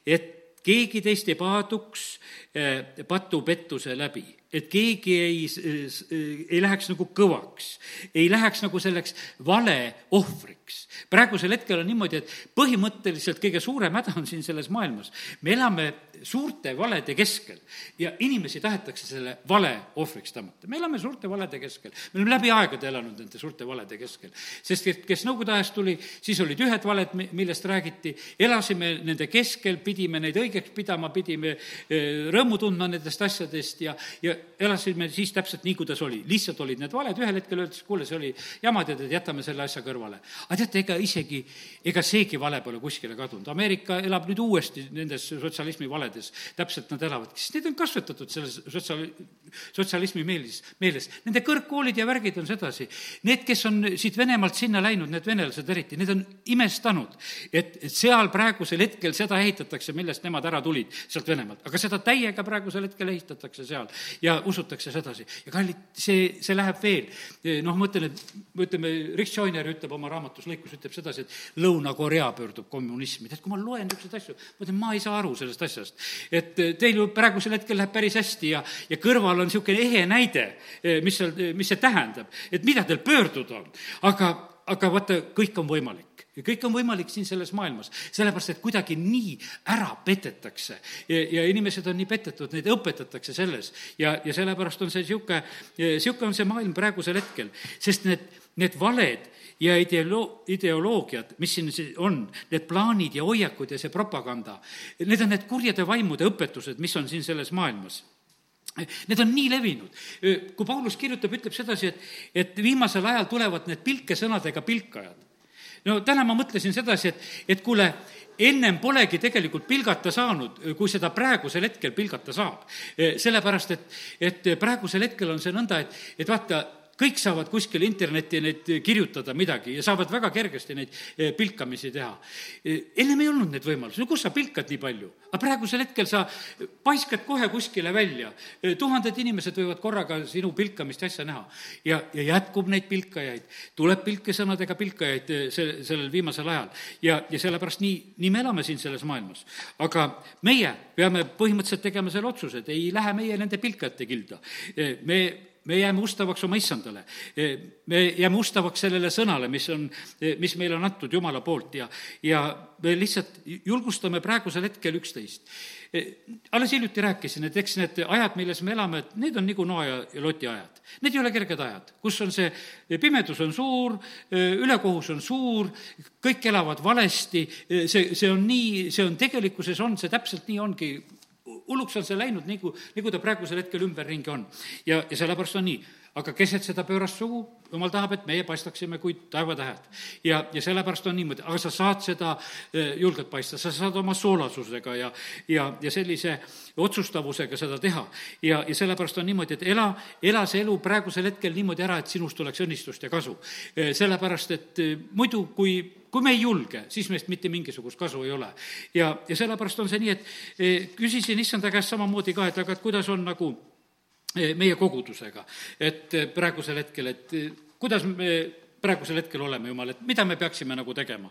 [SPEAKER 1] et keegi teist ei paaduks eh, patupettuse läbi et keegi ei, ei läheks nagu kõvaks, ei läheks nagu selleks valeohvriks. praegusel hetkel on niimoodi, et põhimõtteliselt kõige suurem häda on siin selles maailmas. me elame suurte valede keskel ja inimesi tahetakse selle vale ohvriks tõmmata. me elame suurte valede keskel, me oleme läbi aegade elanud nende suurte valede keskel. sest et kes Nõukogude ajast tuli, siis olid ühed valed, millest räägiti, elasime nende keskel, pidime neid õigeks pidama, pidime eh, rõõmu tundma nendest asjadest ja, ja elasime siis täpselt nii, kuidas oli. lihtsalt olid need valed, ühel hetkel öeldakse, kuule, see oli jama, tead, et jätame selle asja kõrvale. aga teate, ega isegi, ega seegi vale pole kuskile kadunud. Ameerika elab nüüd uuesti nendes sotsialismi valedes, täpselt nad elavadki, sest neid on kasvatatud selles sotsiaal-, sotsialismi meelis, meeles. Nende kõrgkoolid ja värgid on sedasi. Need, kes on siit Venemaalt sinna läinud, need venelased eriti, need on imestanud, et seal praegusel hetkel seda ehitatakse, millest nemad ära tulid, sealt Venemaalt. aga seda täiega praegusel hetkel ehitatakse seal ja usutakse sedasi. ja kallid, see, see läheb veel. noh, ma ütlen, et ütleme, Rick Joyner ütleb oma raamatus lõikus, ütleb sedasi, et Lõuna-Korea pöördub kommunismi. tead, kui ma loen niisuguseid asju, ma ütlen, ma ei saa aru sellest asjast. Et teil ju praegusel hetkel läheb päris hästi ja, ja kõrval on niisugune ehe näide, mis seal, mis see tähendab, et mida teil pöörduda on. aga, aga vaata, kõik on võimalik. Ja kõik on võimalik siin selles maailmas, sellepärast et kuidagi nii ära petetakse. Ja, ja inimesed on nii petetud, neid õpetatakse selles. Ja, ja sellepärast on see niisugune, niisugune on see maailm praegusel hetkel, sest need need valed ja ideolo-, ideoloogiad, mis siin on, need plaanid ja hoiakud ja see propaganda, need on need kurjade vaimude õpetused, mis on siin selles maailmas Need on nii levinud. kui Paulus kirjutab, ütleb sedasi, et, et viimasel ajal tulevad need pilkesõnadega pilkajad. no täna ma mõtlesin sedasi, et, et kuule, ennem polegi tegelikult pilgata saanud, kui seda praegusel hetkel pilgata saab. sellepärast, et, et praegusel hetkel on see nõnda, et, et vaata, kõik saavad kuskil internetti neid kirjutada midagi ja saavad väga kergesti neid eh, pilkamisi teha. Eh, ennem ei olnud neid võimalusi, no kus sa pilkad nii palju? aga praegusel hetkel sa paiskad kohe kuskile välja. Eh, tuhanded inimesed võivad korraga sinu pilkamist ja asja näha. ja, ja jätkub neid pilkajaid, tuleb pilkesõnadega pilkajaid se-, sellel viimasel ajal. ja, ja sellepärast nii, nii me elame siin selles maailmas. aga meie peame põhimõtteliselt tegema selle otsuse, et ei lähe meie nende pilkajate kilda. me me jääme ustavaks oma issandale. me jääme ustavaks sellele sõnale, mis on, mis meile on antud Jumala poolt ja, ja me lihtsalt julgustame praegusel hetkel üksteist. alles hiljuti rääkisin, et eks need ajad, milles me elame, et need on nagu Noa ja Loti ajad. Need ei ole kerged ajad, kus on see, pimedus on suur, ülekohus on suur, kõik elavad valesti, see, see on nii, see on tegelikkuses on, see täpselt nii ongi hulluks on see läinud, nagu, nagu ta praegusel hetkel ümberringi on. ja, ja sellepärast on nii. Aga keset seda pöörast sugu, jumal tahab, et meie paistaksime kui taevatähed. ja, ja sellepärast on niimoodi, aga sa saad seda eh, julgelt paista, sa saad oma soolasusega ja, ja, ja sellise otsustavusega seda teha. ja, ja sellepärast on niimoodi, et ela, ela see elu praegusel hetkel niimoodi ära, et sinust oleks õnnistust ja kasu. Eh, sellepärast, et eh, muidu, kui kui me ei julge, siis meist mitte mingisugust kasu ei ole. ja, ja sellepärast on see nii, et küsisin issanda käest samamoodi ka, et aga et kuidas on nagu meie kogudusega, et eh, praegusel hetkel, et kuidas me praegusel hetkel oleme, Jumal, et mida me peaksime nagu tegema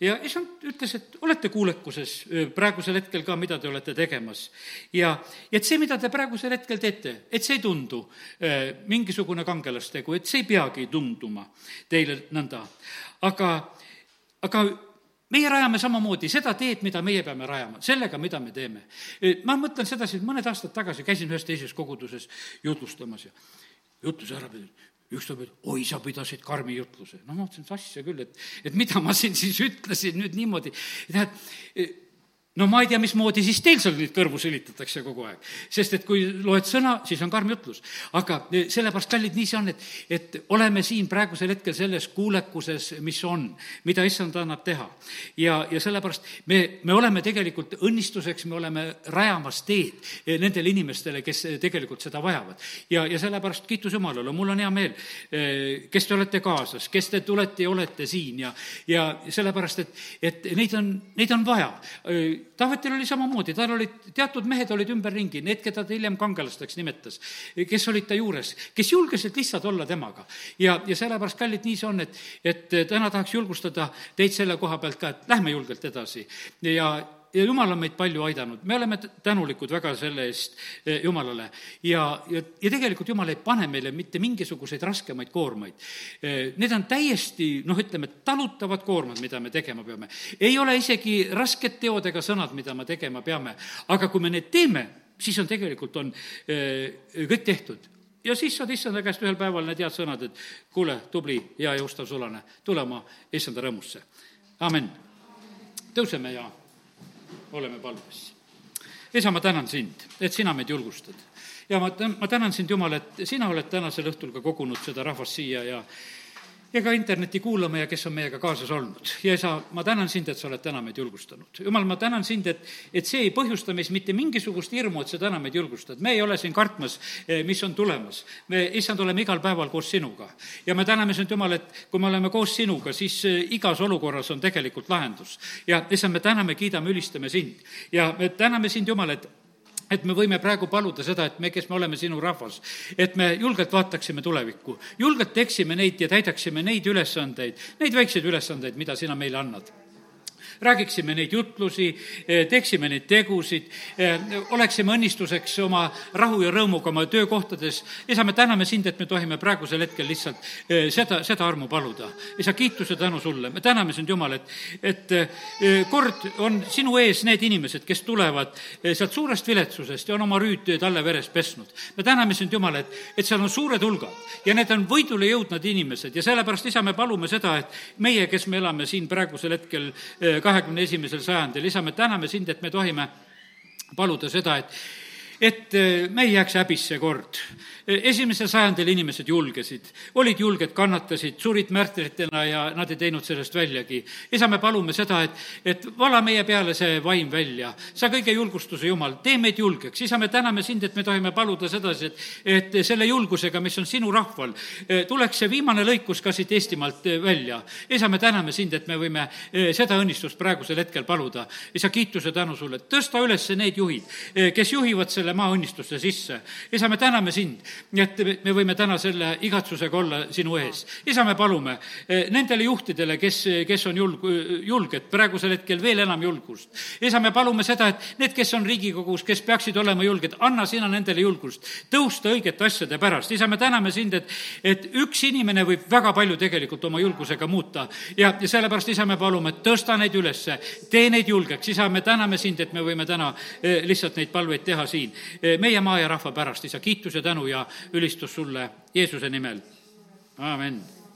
[SPEAKER 1] ja issand ütles, et olete kuulekuses praegusel hetkel ka, mida te olete tegemas. ja, ja et see, mida te praegusel hetkel teete, et see ei tundu äh, mingisugune kangelastegu, et see ei peagi tunduma teile nõnda. aga aga meie rajame samamoodi seda teed, mida meie peame rajama, sellega, mida me teeme. ma mõtlen sedasi, et mõned aastad tagasi käisin ühes teises koguduses jutlustamas ja jutluse ära pidin üks tuleb, et oi, sa pidasid karmi jutluse. no ma mõtlesin, et asja küll, et, et mida ma siin siis ütlesin nüüd niimoodi. tähendab, no ma ei tea, mismoodi siis teil seal neid kõrvu sülitatakse kogu aeg. sest et kui loed sõna, siis on karm jutlus. aga eh, sellepärast, kallid, nii see on, et, et oleme siin praegusel hetkel selles kuulekuses, mis on, mida issand annab teha. ja, ja sellepärast me, me oleme tegelikult õnnistuseks, me oleme rajamas teed eh, nendele inimestele, kes eh, tegelikult seda vajavad. ja, ja sellepärast kiitus Jumalale, mul on hea meel, kes te olete kaasas, kes te tulete ja olete siin ja, ja sellepärast, et, et neid on, neid on vaja Taavetil oli samamoodi, tal olid, teatud mehed olid ümberringi, need, keda ta hiljem kangelasteks nimetas, kes olid ta juures, kes julgesid lihtsalt olla temaga. ja, ja sellepärast, kallid, nii see on, et, et täna tahaks julgustada teid selle koha pealt ka, et lähme julgelt edasi ja, ja jumal on meid palju aidanud, me oleme tänulikud väga selle eest eh, Jumalale. ja, ja, ja tegelikult Jumal ei pane meile mitte mingisuguseid raskemaid koormaid. Eh, need on täiesti noh, ütleme, talutavad koormad, mida me tegema peame. ei ole isegi rasked teod ega sõnad, mida me tegema peame, aga kui me need teeme, siis on tegelikult, on eh, kõik tehtud ja siis saad issanda käest ühel päeval need head sõnad, et kuule, tubli, hea ja ustav sulane, tule oma issanda rõõmusse. amin. tõuseme ja oleme palves. isa, ma tänan sind, et sina meid julgustad. ja ma, ma tänan sind, Jumal, et sina oled tänasel õhtul ka kogunud seda rahvast siia ja ja ka interneti kuulama ja kes on meiega kaasas olnud. ja isa, ma tänan sind, et sa oled täna meid julgustanud. jumal, ma tänan sind, et, et see ei põhjusta meis mitte mingisugust hirmu, et sa täna meid julgustad. me ei ole siin kartmas, eh, mis on tulemas. me, issand, oleme igal päeval koos sinuga. ja me täname sind, Jumal, et kui me oleme koos sinuga, siis eh, igas olukorras on tegelikult lahendus. ja issand, me täname, kiidame, ülistame sind. ja me täname sind, Jumal, et et me võime praegu paluda seda, et me, kes me oleme sinu rahvas, et me julgelt vaataksime tulevikku, julgelt teeksime neid ja täidaksime neid ülesandeid, neid väikseid ülesandeid, mida sina meile annad räägiksime neid jutlusi, teeksime neid tegusid, oleksime õnnistuseks oma rahu ja rõõmuga oma töökohtades. isa, me täname sind, et me tohime praegusel hetkel lihtsalt seda, seda armu paluda. isa, kiituse tänu sulle, me täname sind, Jumal, et, et kord on sinu ees need inimesed, kes tulevad sealt suurest viletsusest ja on oma rüüd talle veres pesnud. me täname sind, Jumal, et, et seal on suured hulgad ja need on võidule jõudnud inimesed ja sellepärast, isa, me palume seda, et meie, kes me elame siin praegusel hetkel eh, kahekümne esimesel sajandil, isa, me täname sind, et me tohime paluda seda, et et eh, me ei jääks häbisse kord. Esimesel sajandil inimesed julgesid, olid julged, kannatasid, surid märtritena ja nad ei teinud sellest väljagi. isa, me palume seda, et, et vala meie peale see vaim välja. sa kõige julgustuse Jumal, tee meid julgeks. isa, me täname sind, et me tohime paluda sedasi, et, et selle julgusega, mis on sinu rahval, eh, tuleks see viimane lõikus ka siit Eestimaalt eh, välja. isa, me täname sind, et me võime seda õnnistust praegusel hetkel paluda. isa, kiituse tänu sulle, tõsta üles need juhid, kes juhivad selle selle maaõnnistusse sisse. isa, me täname sind, et me võime täna selle igatsusega olla sinu ees. isa, me palume eh, nendele juhtidele, kes, kes on julg-, julged, praegusel hetkel veel enam julgust. isa, me palume seda, et need, kes on Riigikogus, kes peaksid olema julged, anna sina nendele julgust tõusta õigete asjade pärast. isa, me täname sind, et, et üks inimene võib väga palju tegelikult oma julgusega muuta ja, ja sellepärast, isa, me palume, tõsta neid ülesse, tee neid julgeks. isa, me täname sind, et me võime täna eh, lihtsalt neid palveid teha siin. Eh, meie maa ja rahva pärast, isa, kiitus ja tänu ja ülistus sulle Jeesuse nimel, amin